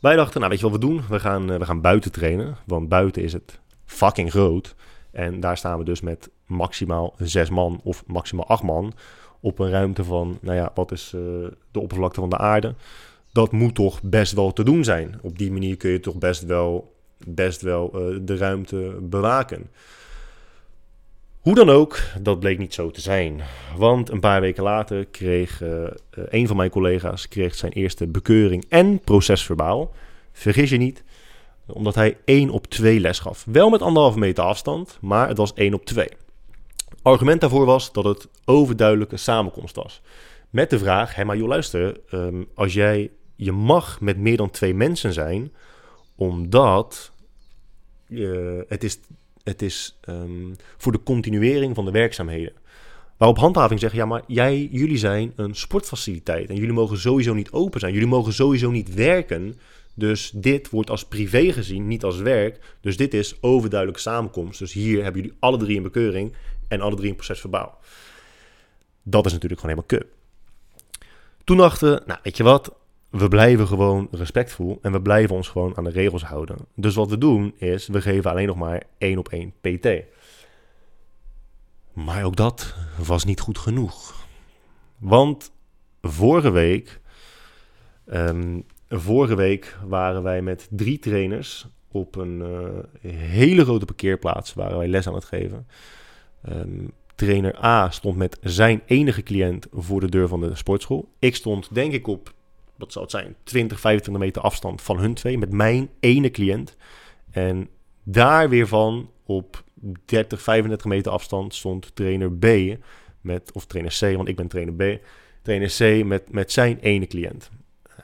Wij dachten, nou weet je wat we doen? We gaan, uh, we gaan buiten trainen, want buiten is het fucking groot. En daar staan we dus met maximaal zes man of maximaal acht man op een ruimte van, nou ja, wat is uh, de oppervlakte van de aarde? Dat moet toch best wel te doen zijn. Op die manier kun je toch best wel, best wel uh, de ruimte bewaken. Hoe dan ook, dat bleek niet zo te zijn. Want een paar weken later kreeg uh, een van mijn collega's kreeg zijn eerste bekeuring en procesverbaal. Vergis je niet, omdat hij 1 op 2 les gaf. Wel met anderhalve meter afstand, maar het was 1 op 2. Argument daarvoor was dat het overduidelijke samenkomst was. Met de vraag, hé maar joh luister, um, als jij, je mag met meer dan twee mensen zijn, omdat uh, het is het is um, voor de continuering van de werkzaamheden. Waarop handhaving zegt, ja, maar jij, jullie zijn een sportfaciliteit en jullie mogen sowieso niet open zijn. Jullie mogen sowieso niet werken. Dus dit wordt als privé gezien, niet als werk. Dus dit is overduidelijke samenkomst. Dus hier hebben jullie alle drie een bekeuring en alle drie een procesverbaal. Dat is natuurlijk gewoon helemaal kut. Toen dachten nou weet je wat, we blijven gewoon respectvol en we blijven ons gewoon aan de regels houden. Dus wat we doen is, we geven alleen nog maar één op één PT. Maar ook dat was niet goed genoeg. Want vorige week, um, vorige week waren wij met drie trainers op een uh, hele grote parkeerplaats, waren wij les aan het geven. Um, trainer A stond met zijn enige cliënt voor de deur van de sportschool. Ik stond denk ik op wat zou het zijn, 20, 25 meter afstand van hun twee, met mijn ene cliënt. En daar weer van op 30, 35 meter afstand stond trainer B, met, of trainer C, want ik ben trainer B, trainer C met, met zijn ene cliënt. Uh,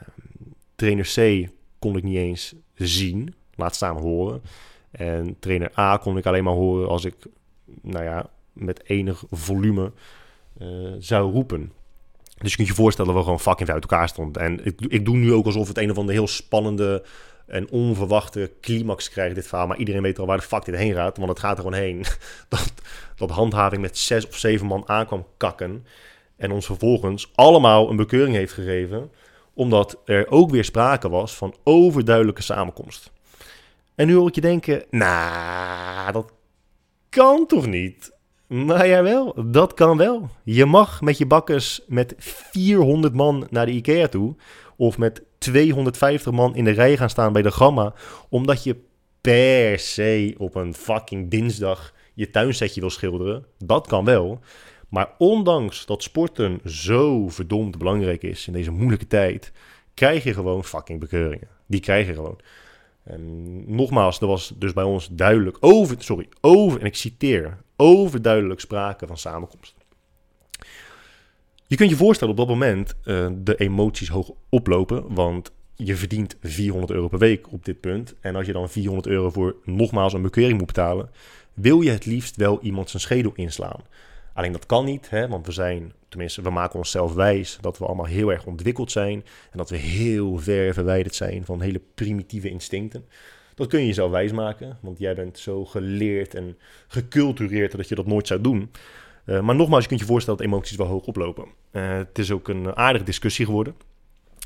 trainer C kon ik niet eens zien, laat staan horen. En trainer A kon ik alleen maar horen als ik, nou ja, met enig volume uh, zou roepen. Dus je kunt je voorstellen dat we gewoon fucking uit elkaar stonden. En ik, ik doe nu ook alsof het een of andere heel spannende en onverwachte climax krijgt, dit verhaal. Maar iedereen weet al waar de fuck dit heen gaat. Want het gaat er gewoon heen. Dat, dat handhaving met zes of zeven man aankwam kakken. En ons vervolgens allemaal een bekeuring heeft gegeven. Omdat er ook weer sprake was van overduidelijke samenkomst. En nu hoor ik je denken, nou, dat kan toch niet? Nou ja, wel. Dat kan wel. Je mag met je bakkers met 400 man naar de IKEA toe. Of met 250 man in de rij gaan staan bij de Gamma. Omdat je per se op een fucking dinsdag je tuinsetje wil schilderen. Dat kan wel. Maar ondanks dat sporten zo verdomd belangrijk is in deze moeilijke tijd, krijg je gewoon fucking bekeuringen. Die krijg je gewoon. En nogmaals, er was dus bij ons duidelijk over, sorry, over, en ik citeer, overduidelijk sprake van samenkomst. Je kunt je voorstellen op dat moment uh, de emoties hoog oplopen, want je verdient 400 euro per week op dit punt. En als je dan 400 euro voor nogmaals een bekeuring moet betalen, wil je het liefst wel iemand zijn schedel inslaan. Alleen dat kan niet, hè, want we zijn, tenminste, we maken onszelf wijs dat we allemaal heel erg ontwikkeld zijn en dat we heel ver verwijderd zijn van hele primitieve instincten. Dat kun je jezelf wijs maken, want jij bent zo geleerd en gecultureerd dat je dat nooit zou doen. Uh, maar nogmaals, je kunt je voorstellen dat emoties wel hoog oplopen. Uh, het is ook een aardige discussie geworden.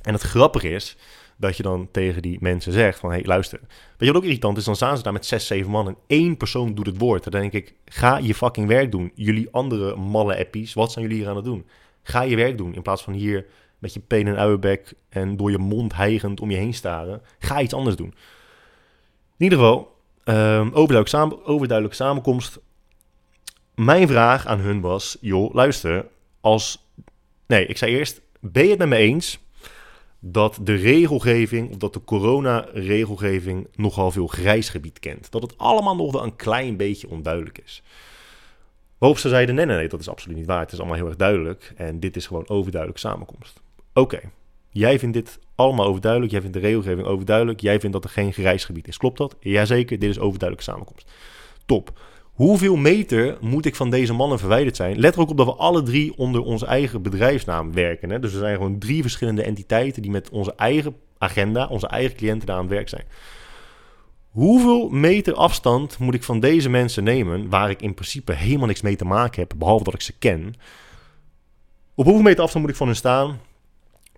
En het grappige is dat je dan tegen die mensen zegt van... hé, hey, luister. Weet je wat ook irritant is? Dan staan ze daar met zes, zeven man en één persoon doet het woord. Dan denk ik, ga je fucking werk doen. Jullie andere malle appies, wat zijn jullie hier aan het doen? Ga je werk doen in plaats van hier met je pen en uienbek... en door je mond hijgend om je heen staren. Ga iets anders doen. In ieder geval, um, overduidelijk samen, samenkomst. Mijn vraag aan hun was, joh, luister, als... Nee, ik zei eerst, ben je het met me eens dat de regelgeving, of dat de corona-regelgeving nogal veel grijs gebied kent. Dat het allemaal nog wel een klein beetje onduidelijk is. Waarop ze zeiden, nee, nee, nee, dat is absoluut niet waar. Het is allemaal heel erg duidelijk en dit is gewoon overduidelijk samenkomst. Oké, jij vindt dit allemaal overduidelijk, jij vindt de regelgeving overduidelijk, jij vindt dat er geen grijs gebied is. Klopt dat? Jazeker, dit is overduidelijke samenkomst. Top. Hoeveel meter moet ik van deze mannen verwijderd zijn? Let er ook op dat we alle drie onder onze eigen bedrijfsnaam werken. Hè? Dus er zijn gewoon drie verschillende entiteiten die met onze eigen agenda, onze eigen cliënten daar aan het werk zijn. Hoeveel meter afstand moet ik van deze mensen nemen, waar ik in principe helemaal niks mee te maken heb, behalve dat ik ze ken? Op hoeveel meter afstand moet ik van hen staan,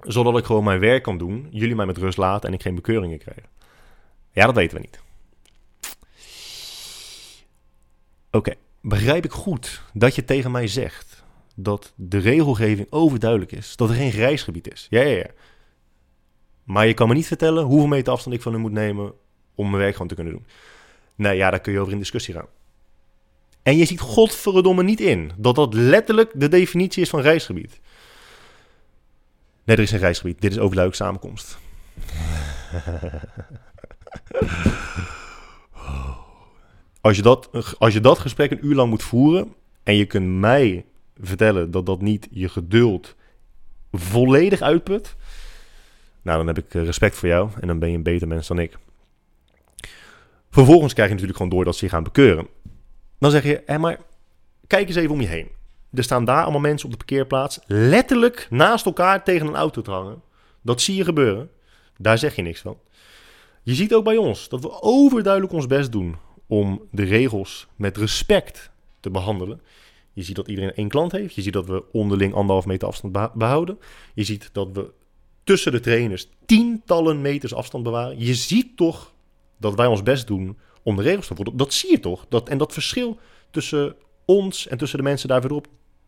zodat ik gewoon mijn werk kan doen, jullie mij met rust laten en ik geen bekeuringen krijg? Ja, dat weten we niet. Oké, begrijp ik goed dat je tegen mij zegt dat de regelgeving overduidelijk is, dat er geen grijs gebied is? Ja, ja, ja. Maar je kan me niet vertellen hoeveel meter afstand ik van u moet nemen om mijn werk gewoon te kunnen doen. Nee, ja, daar kun je over in discussie gaan. En je ziet godverdomme niet in dat dat letterlijk de definitie is van reisgebied. Nee, er is geen reisgebied. Dit is overduidelijk samenkomst. Als je, dat, als je dat gesprek een uur lang moet voeren en je kunt mij vertellen dat dat niet je geduld volledig uitput, nou dan heb ik eh, respect voor jou en dan ben je een beter mens dan ik. Vervolgens krijg je natuurlijk gewoon door dat ze je gaan bekeuren. Dan zeg je, hé, maar kijk eens even om je heen. Er staan daar allemaal mensen op de parkeerplaats letterlijk naast elkaar tegen een auto te hangen. Dat zie je gebeuren. Daar zeg je niks van. Je ziet ook bij ons dat we overduidelijk ons best doen om de regels met respect te behandelen. Je ziet dat iedereen één klant heeft. Je ziet dat we onderling anderhalf meter afstand behouden. Je ziet dat we tussen de trainers tientallen meters afstand bewaren. Je ziet toch dat wij ons best doen om de regels te volgen. Dat zie je toch? Dat, en dat verschil tussen ons en tussen de mensen daar verderop,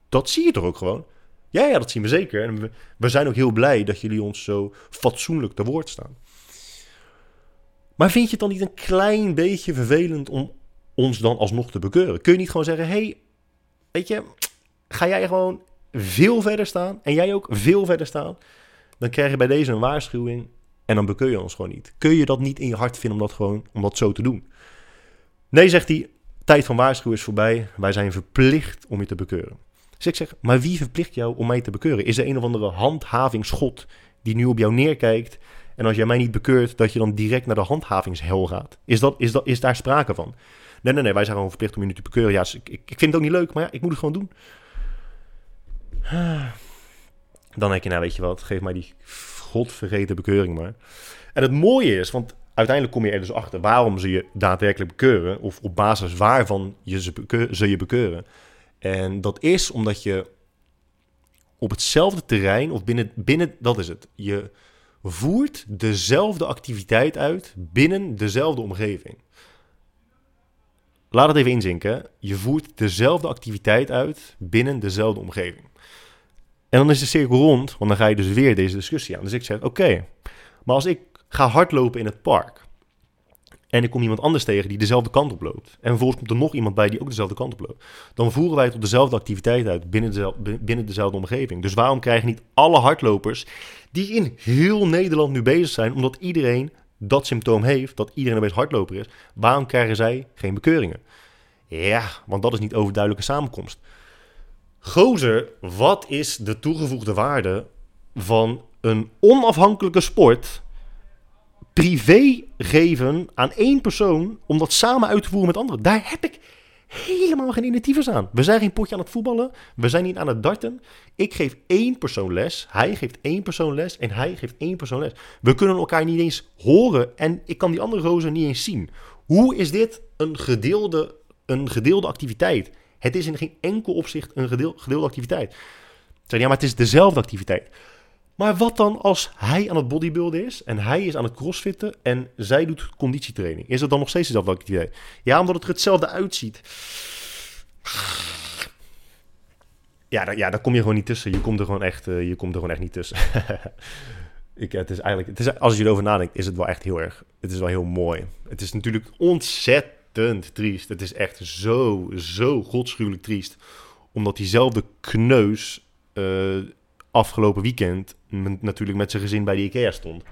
dat zie je toch ook gewoon? Ja, ja, dat zien we zeker. En we, zijn ook heel blij dat jullie ons zo fatsoenlijk te woord staan. Maar vind je het dan niet een klein beetje vervelend om ons dan alsnog te bekeuren? Kun je niet gewoon zeggen: hey, weet je, ga jij gewoon veel verder staan en jij ook veel verder staan? Dan krijg je bij deze een waarschuwing en dan bekeur je ons gewoon niet. Kun je dat niet in je hart vinden om dat gewoon om dat zo te doen? Nee, zegt hij, tijd van waarschuwen is voorbij. Wij zijn verplicht om je te bekeuren. Dus ik zeg, maar wie verplicht jou om mij te bekeuren? Is er een of andere handhavingsgod die nu op jou neerkijkt en als jij mij niet bekeurt, dat je dan direct naar de handhavingshel gaat. Is, dat, is, dat, is daar sprake van? Nee, nee, nee, wij zijn gewoon verplicht om je nu te bekeuren. Ja, dus ik, ik, vind het ook niet leuk, maar ja, ik moet het gewoon doen. Dan denk je, nou weet je wat, geef mij die godvergeten bekeuring maar. En het mooie is, want uiteindelijk kom je er dus achter waarom ze je daadwerkelijk bekeuren, of op basis waarvan je ze, ze je bekeuren. En dat is omdat je op hetzelfde terrein, of binnen, binnen dat is het, je voert dezelfde activiteit uit binnen dezelfde omgeving. Laat het even inzinken. Je voert dezelfde activiteit uit binnen dezelfde omgeving. En dan is de cirkel rond, want dan ga je dus weer deze discussie aan. Dus ik zeg: Oké, maar als ik ga hardlopen in het park. En ik kom iemand anders tegen die dezelfde kant op loopt. En vervolgens komt er nog iemand bij die ook dezelfde kant op loopt. Dan voeren wij het op dezelfde activiteit uit binnen dezelfde, binnen dezelfde omgeving. Dus waarom krijgen niet alle hardlopers die in heel Nederland nu bezig zijn, omdat iedereen dat symptoom heeft, dat iedereen een hardloper is, waarom krijgen zij geen bekeuringen? Ja, want dat is niet overduidelijke samenkomst. Gozer, wat is de toegevoegde waarde van een onafhankelijke sport privé geven aan één persoon om dat samen uit te voeren met anderen? Daar heb ik helemaal geen initiatiefs aan. We zijn geen potje aan het voetballen. We zijn niet aan het darten. Ik geef één persoon les. Hij geeft één persoon les. En hij geeft één persoon les. We kunnen elkaar niet eens horen. En ik kan die andere rozen niet eens zien. Hoe is dit een gedeelde, een gedeelde activiteit? Het is in geen enkel opzicht een gedeelde activiteit. Zeg, ja, maar het is dezelfde activiteit. Maar wat dan als hij aan het bodybuilden is en hij is aan het crossfitten en zij doet conditietraining? Is het dan nog steeds dezelfde activiteit? Ja, omdat het er hetzelfde uitziet. Ja, daar, ja, daar kom je gewoon niet tussen. Je komt er gewoon echt, uh, je komt er gewoon echt niet tussen. Ik, het is eigenlijk, het is, als je erover nadenkt, is het wel echt heel erg. Het is wel heel mooi. Het is natuurlijk ontzettend triest. Het is echt zo, zo godschuwelijk triest. Omdat diezelfde kneus uh, afgelopen weekend natuurlijk met zijn gezin bij de IKEA stond.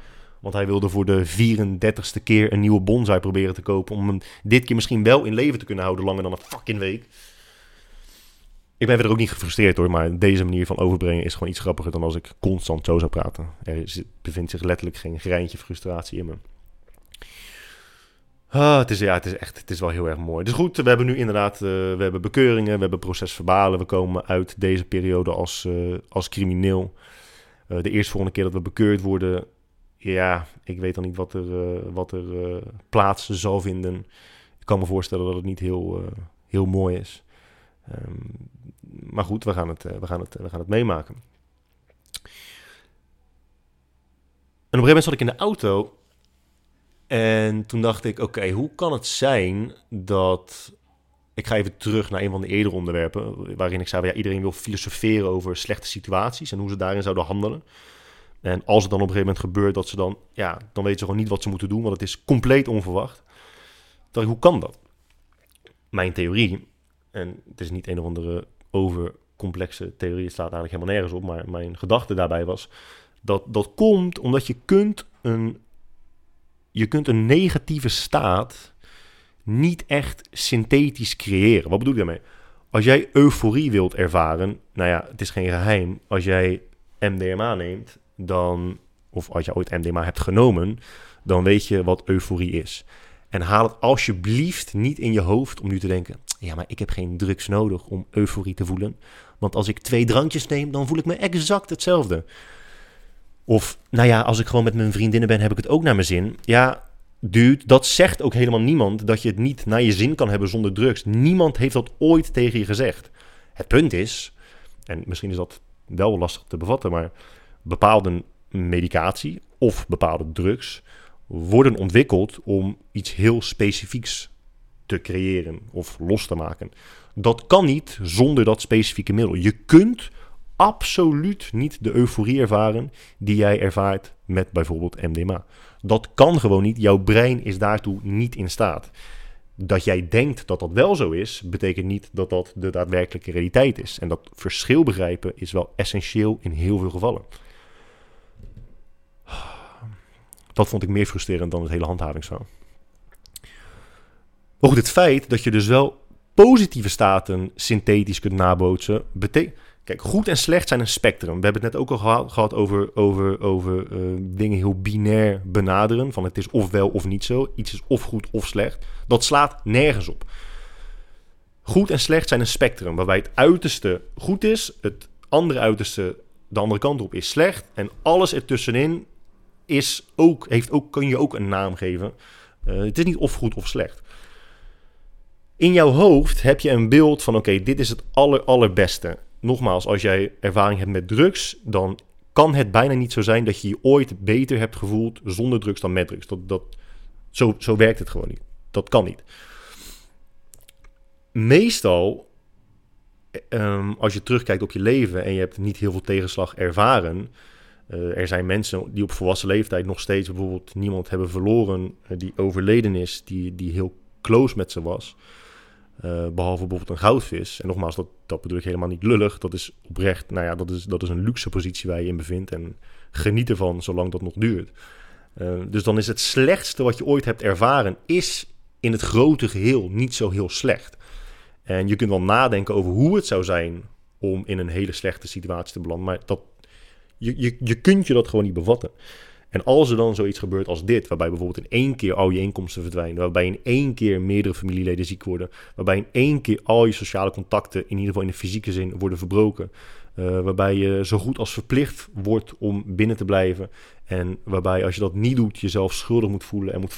Want hij wilde voor de 34ste keer een nieuwe bonsai proberen te kopen. Om hem dit keer misschien wel in leven te kunnen houden langer dan een fucking week. Ik ben verder ook niet gefrustreerd hoor, maar deze manier van overbrengen is gewoon iets grappiger dan als ik constant zo zou praten. Er bevindt zich letterlijk geen greintje frustratie in me. Ah, het, is, ja, het is echt het is wel heel erg mooi. Dus goed, we hebben nu inderdaad uh, we hebben bekeuringen, we hebben procesverbalen. We komen uit deze periode als, uh, als crimineel. Uh, de eerste volgende keer dat we bekeurd worden, ja, ik weet dan niet wat er, wat er plaats zal vinden. Ik kan me voorstellen dat het niet heel, heel mooi is. Um, maar goed, we gaan het, we gaan het, we gaan het meemaken. En op een gegeven moment zat ik in de auto en toen dacht ik, oké, hoe kan het zijn dat... Ik ga even terug naar een van de eerdere onderwerpen, waarin ik zei, ja, iedereen wil filosoferen over slechte situaties en hoe ze daarin zouden handelen. En als het dan op een gegeven moment gebeurt dat ze dan, ja, dan weten ze gewoon niet wat ze moeten doen, want het is compleet onverwacht. dacht hoe kan dat? Mijn theorie, en het is niet een of andere overcomplexe theorie, het slaat eigenlijk helemaal nergens op, maar mijn gedachte daarbij was, dat dat komt omdat je kunt een je kunt een negatieve staat niet echt synthetisch creëren. Wat bedoel ik daarmee? Als jij euforie wilt ervaren, nou ja, het is geen geheim. Als jij MDMA neemt, dan, of als je ooit MDMA hebt genomen, dan weet je wat euforie is. En haal het alsjeblieft niet in je hoofd om nu te denken: ja, maar ik heb geen drugs nodig om euforie te voelen. Want als ik twee drankjes neem, dan voel ik me exact hetzelfde. Of, nou ja, als ik gewoon met mijn vriendinnen ben, heb ik het ook naar mijn zin. Ja, dude, dat zegt ook helemaal niemand dat je het niet naar je zin kan hebben zonder drugs. Niemand heeft dat ooit tegen je gezegd. Het punt is, en misschien is dat wel lastig te bevatten, maar bepaalde medicatie of bepaalde drugs worden ontwikkeld om iets heel specifieks te creëren of los te maken. Dat kan niet zonder dat specifieke middel. Je kunt absoluut niet de euforie ervaren die jij ervaart met bijvoorbeeld MDMA. Dat kan gewoon niet. Jouw brein is daartoe niet in staat. Dat jij denkt dat dat wel zo is, betekent niet dat dat de daadwerkelijke realiteit is. En dat verschil begrijpen is wel essentieel in heel veel gevallen. Dat vond ik meer frustrerend dan het hele handhavingsverhaal. Maar goed, het feit dat je dus wel positieve staten synthetisch kunt nabootsen, betekent Kijk, goed en slecht zijn een spectrum. We hebben het net ook al gehad, over, over, over uh, dingen heel binair benaderen. Van het is of wel of niet zo. Iets is of goed of slecht. Dat slaat nergens op. Goed en slecht zijn een spectrum. Waarbij het uiterste goed is. Het andere uiterste de andere kant op is slecht. En alles ertussenin is ook, heeft ook, kun je ook een naam geven. Uh, het is niet of goed of slecht. In jouw hoofd heb je een beeld van: oké, dit is het aller, allerbeste nogmaals, als jij ervaring hebt met drugs, dan kan het bijna niet zo zijn dat je je ooit beter hebt gevoeld zonder drugs dan met drugs. Dat, dat, zo, zo werkt het gewoon niet. Dat kan niet. Meestal, ehm, als je terugkijkt op je leven en je hebt niet heel veel tegenslag ervaren. Uh, er zijn mensen die op volwassen leeftijd nog steeds bijvoorbeeld niemand hebben verloren uh, die overleden is, die, die heel close met ze was. Uh, behalve bijvoorbeeld een goudvis. En nogmaals, dat, dat bedoel ik helemaal niet lullig. Dat is oprecht, nou ja, dat is, dat is een luxe positie waar je in bevindt. En geniet ervan zolang dat nog duurt. Uh, dus dan is het slechtste wat je ooit hebt ervaren, is in het grote geheel niet zo heel slecht. En je kunt wel nadenken over hoe het zou zijn om in een hele slechte situatie te belanden. Maar dat, je, je, je kunt je dat gewoon niet bevatten. En als er dan zoiets gebeurt als dit, waarbij bijvoorbeeld in één keer al je inkomsten verdwijnen, waarbij in één keer meerdere familieleden ziek worden, waarbij in één keer al je sociale contacten, in ieder geval in de fysieke zin, worden verbroken, uh, waarbij je zo goed als verplicht wordt om binnen te blijven, en waarbij als je dat niet doet, jezelf schuldig moet voelen en moet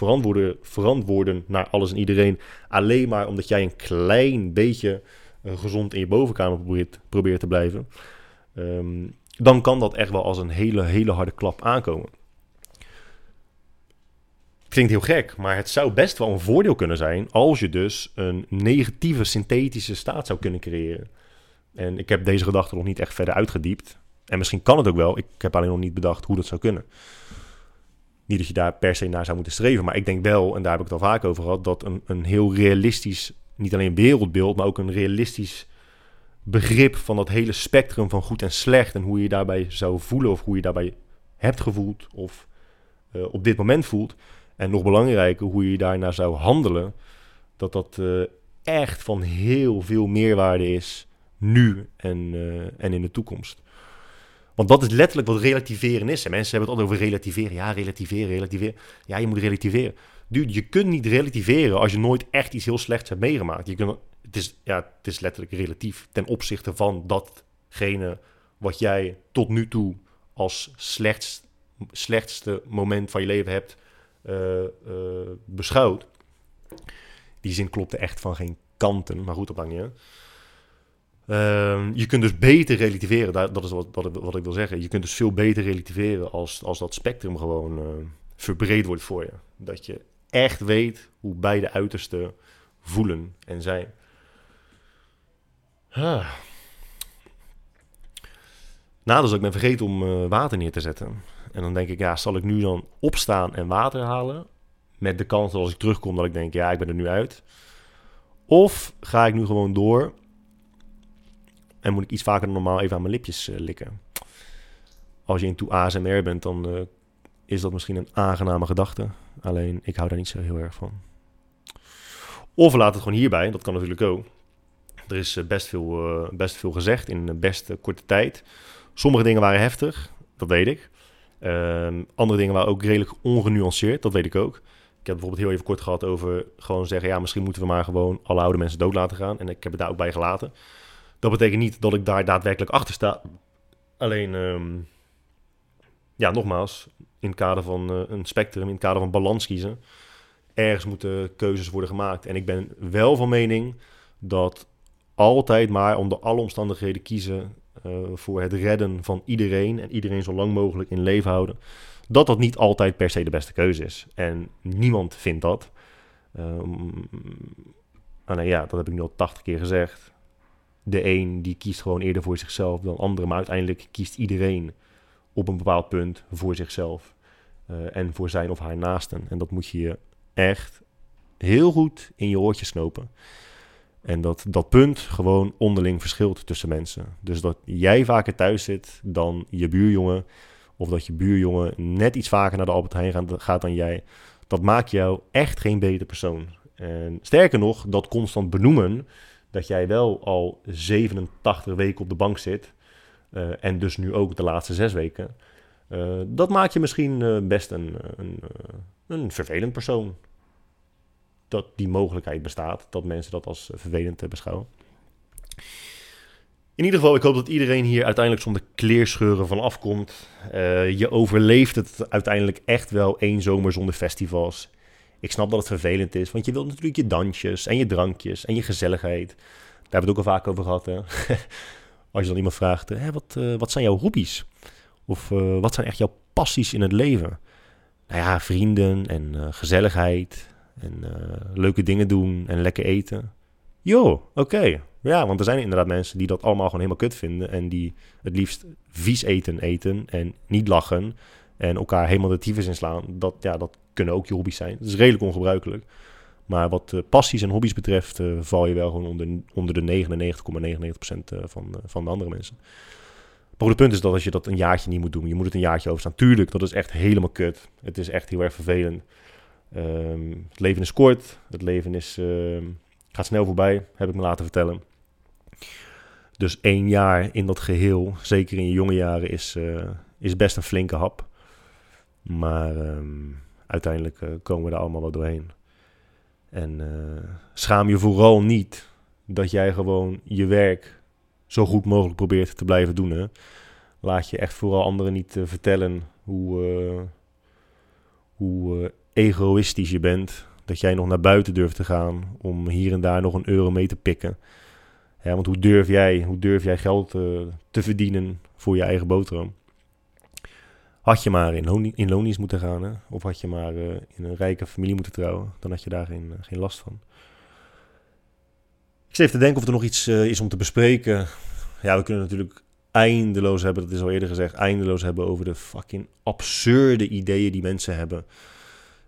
verantwoorden, naar alles en iedereen, alleen maar omdat jij een klein beetje uh, gezond in je bovenkamer probeert, te blijven, um, dan kan dat echt wel als een hele, hele harde klap aankomen klinkt heel gek, maar het zou best wel een voordeel kunnen zijn als je dus een negatieve synthetische staat zou kunnen creëren. En ik heb deze gedachte nog niet echt verder uitgediept. En misschien kan het ook wel. Ik heb alleen nog niet bedacht hoe dat zou kunnen. Niet dat je daar per se naar zou moeten streven, maar ik denk wel, en daar heb ik het al vaak over gehad, dat een, een heel realistisch, niet alleen wereldbeeld, maar ook een realistisch begrip van dat hele spectrum van goed en slecht en hoe je je daarbij zou voelen of hoe je daarbij hebt gevoeld of uh, op dit moment voelt, en nog belangrijker, hoe je daarnaar zou handelen, dat dat uh, echt van heel veel meerwaarde is nu en, uh, en in de toekomst. Want dat is letterlijk wat relativeren is. En mensen hebben het altijd over relativeren. Ja, relativeren, relativeren. Ja, je moet relativeren. Je kunt niet relativeren als je nooit echt iets heel slechts hebt meegemaakt. Je kunt, het, is, ja, het is letterlijk relatief ten opzichte van datgene wat jij tot nu toe als slechtst, slechtste moment van je leven hebt uh, uh, beschouwd. Die zin klopte echt van geen kanten, maar goed, op lang niet. Uh, je kunt dus beter relativeren, dat is wat, wat, ik wil zeggen. Je kunt dus veel beter relativeren als, als dat spectrum gewoon uh, verbreed wordt voor je. Dat je echt weet hoe beide uitersten voelen en zijn. Ah. Dus ik ben vergeten om water neer te zetten. En dan denk ik, ja, zal ik nu dan opstaan en water halen? Met de kans dat als ik terugkom dat ik denk, ja, ik ben er nu uit. Of ga ik nu gewoon door en moet ik iets vaker dan normaal even aan mijn lipjes uh, likken? Als je in toe ASMR bent, dan uh, is dat misschien een aangename gedachte. Alleen, ik hou daar niet zo heel erg van. Of laat het gewoon hierbij, dat kan natuurlijk ook. Er is uh, best, veel, best veel gezegd in een best korte tijd. Sommige dingen waren heftig, dat weet ik. Ehm, andere dingen waren ook redelijk ongenuanceerd, dat weet ik ook. Ik heb bijvoorbeeld heel even kort gehad over gewoon zeggen... ja, misschien moeten we maar gewoon alle oude mensen dood laten gaan. En ik heb het daar ook bij gelaten. Dat betekent niet dat ik daar daadwerkelijk achter sta. Alleen, um, ja, nogmaals, in het kader van uh, een spectrum, in het kader van balans kiezen... ergens moeten keuzes worden gemaakt. En ik ben wel van mening dat altijd maar onder alle omstandigheden kiezen voor het redden van iedereen en iedereen zo lang mogelijk in leven houden, dat dat niet altijd per se de beste keuze is. En niemand vindt dat. Um, ja, dat heb ik nu al tachtig keer gezegd. De een die kiest gewoon eerder voor zichzelf dan andere, maar uiteindelijk kiest iedereen op een bepaald punt voor zichzelf uh, en voor zijn of haar naasten. En dat moet je echt heel goed in je oortje snopen. En dat dat punt gewoon onderling verschilt tussen mensen. Dus dat jij vaker thuis zit dan je buurjongen. Of dat je buurjongen net iets vaker naar de Albert Heijn gaat dan jij. Dat maakt jou echt geen betere persoon. En sterker nog, dat constant benoemen dat jij wel al 87 weken op de bank zit. Uh, en dus nu ook de laatste zes weken. Uh, dat maakt je misschien uh, best een, een, een vervelend persoon dat die mogelijkheid bestaat. Dat mensen dat als vervelend eh, beschouwen. In ieder geval, ik hoop dat iedereen hier uiteindelijk zonder kleerscheuren van afkomt. Uh, je overleeft het uiteindelijk echt wel één zomer zonder festivals. Ik snap dat het vervelend is, want je wilt natuurlijk je dansjes en je drankjes en je gezelligheid. Daar hebben we het ook al vaak over gehad. Hè? Als je dan iemand vraagt, hè, wat, uh, wat zijn jouw hobby's? Of wat zijn echt jouw passies in het leven? Nou ja, vrienden en gezelligheid en uh, leuke dingen doen en lekker eten. Jo, oké. Ja, want er zijn inderdaad mensen die dat allemaal gewoon helemaal kut vinden. En die het liefst vies eten eten en niet lachen. En elkaar helemaal de tyfus inslaan. Dat, ja, dat kunnen ook je hobby's zijn. Dat is redelijk ongebruikelijk. Maar wat uh, passies en hobby's betreft, uh, val je wel gewoon onder, onder de 99,99% van, van de andere mensen. Het punt is dat als je dat een jaartje niet moet doen, je moet het een jaartje overstaan. Tuurlijk, dat is echt helemaal kut. Het is echt heel erg vervelend. Um, het leven is kort, het leven is, uh, gaat snel voorbij, heb ik me laten vertellen. Dus één jaar in dat geheel, zeker in je jonge jaren, is, is best een flinke hap. Maar ehm, uiteindelijk komen we er allemaal wel doorheen. En schaam je vooral niet dat jij gewoon je werk zo goed mogelijk probeert te blijven doen. Hè? Laat je echt vooral anderen niet vertellen hoe, hoe egoïstisch je bent dat jij nog naar buiten durft te gaan om hier en daar nog een euro mee te pikken. Ja, want hoe durf jij, hoe durf jij geld uh, te verdienen voor je eigen boterham? Had je maar in, in lonies moeten gaan, of had je maar uh, in een rijke familie moeten trouwen, dan had je daar geen, uh, geen last van. Ik zit even te denken of er nog iets is om te bespreken. Ja, we kunnen natuurlijk eindeloos hebben, dat is al eerder gezegd, eindeloos hebben over de fucking absurde ideeën die mensen hebben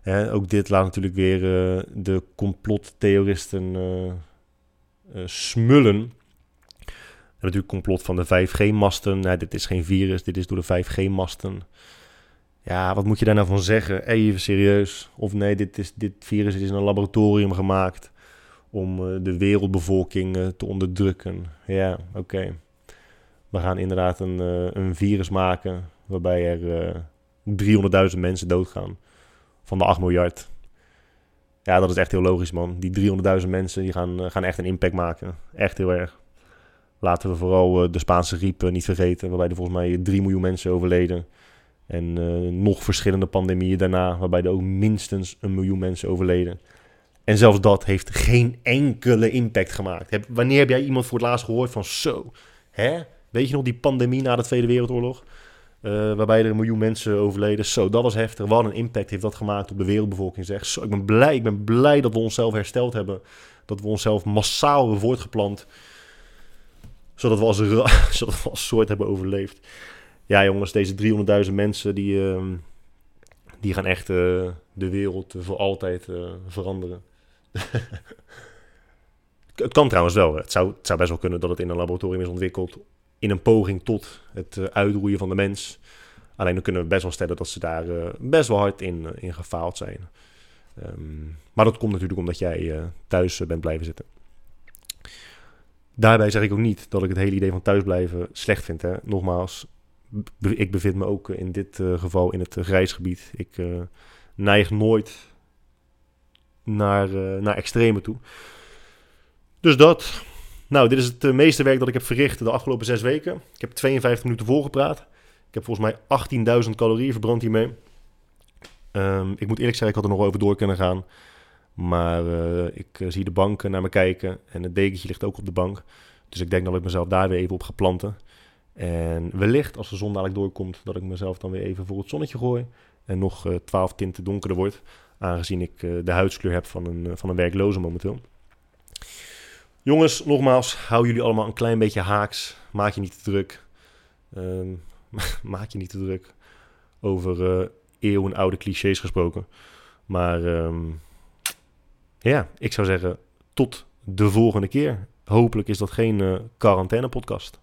ook dit laat natuurlijk weer uh, de complottheoristen uh, smullen. En natuurlijk complot van de 5G-masten. Nee, dit is geen virus, dit is door de 5G-masten. Ja, wat moet je daar nou van zeggen? Even serieus. Of nee, dit, is, dit virus is in een laboratorium gemaakt om de wereldbevolking te onderdrukken. Ja, oké. We gaan inderdaad een, een virus maken waarbij er 300.000 mensen doodgaan van de 8 miljard. Ja, dat is echt heel logisch, man. Die 300.000 mensen die gaan, eh, gaan echt een impact maken. Echt heel erg. Laten we vooral uh, de Spaanse griep uh, niet vergeten, waarbij er volgens mij 3 miljoen mensen overleden. En nog verschillende pandemieën daarna, waarbij er ook minstens een miljoen mensen overleden. En zelfs dat heeft geen enkele impact gemaakt. Wanneer heb jij iemand voor het laatst gehoord van zo, hè? Weet je nog die pandemie na de Tweede Wereldoorlog? Uh, waarbij er een miljoen mensen overleden. Zo, dat was heftig. Wat een impact heeft dat gemaakt op de wereldbevolking. Zeg. Zo, ik ben blij, ik ben blij dat we onszelf hersteld hebben. Dat we onszelf massaal hebben voortgeplant. Zodat we als, soort hebben overleefd. Ja, jongens, deze 300.000 mensen die, uh, die gaan echt uh, de wereld voor altijd veranderen. het kan trouwens wel. Het zou, het zou best wel kunnen dat het in een laboratorium is ontwikkeld in een poging tot het uh, uitroeien van de mens. Alleen dan kunnen we best wel stellen dat ze daar uh, best wel hard in, uh, in gefaald zijn. Um, maar dat komt natuurlijk omdat jij thuis bent blijven zitten. Daarbij zeg ik ook niet dat ik het hele idee van thuisblijven slecht vind. Hè. Nogmaals, ik bevind me ook in dit geval in het grijsgebied. Ik neig nooit naar, naar extreme toe. Dus dat. Nou, dit is het eh, meeste werk dat ik heb verricht de afgelopen zes weken. Ik heb 52 minuten volgepraat. Ik heb volgens mij 18.000 calorieën verbrand hiermee. Um, ik moet eerlijk zeggen, ik had er nog over door kunnen gaan. Maar uh, ik uh, zie de bank naar me kijken en het dekentje ligt ook op de bank. Dus ik denk dat ik mezelf daar weer even op ga planten. En wellicht als de zon dadelijk doorkomt, dat ik mezelf dan weer even voor het zonnetje gooi. En nog uh, 12 tinten donkerder wordt. Aangezien ik de huidskleur heb van een, van een werkloze momenteel. Jongens, nogmaals, hou jullie allemaal een klein beetje haaks. Maak je niet te druk. Uh, maak je niet te druk over uh, eeuwenoude clichés gesproken. Maar um, ja, ik zou zeggen tot de volgende keer. Hopelijk is dat geen uh, quarantaine podcast.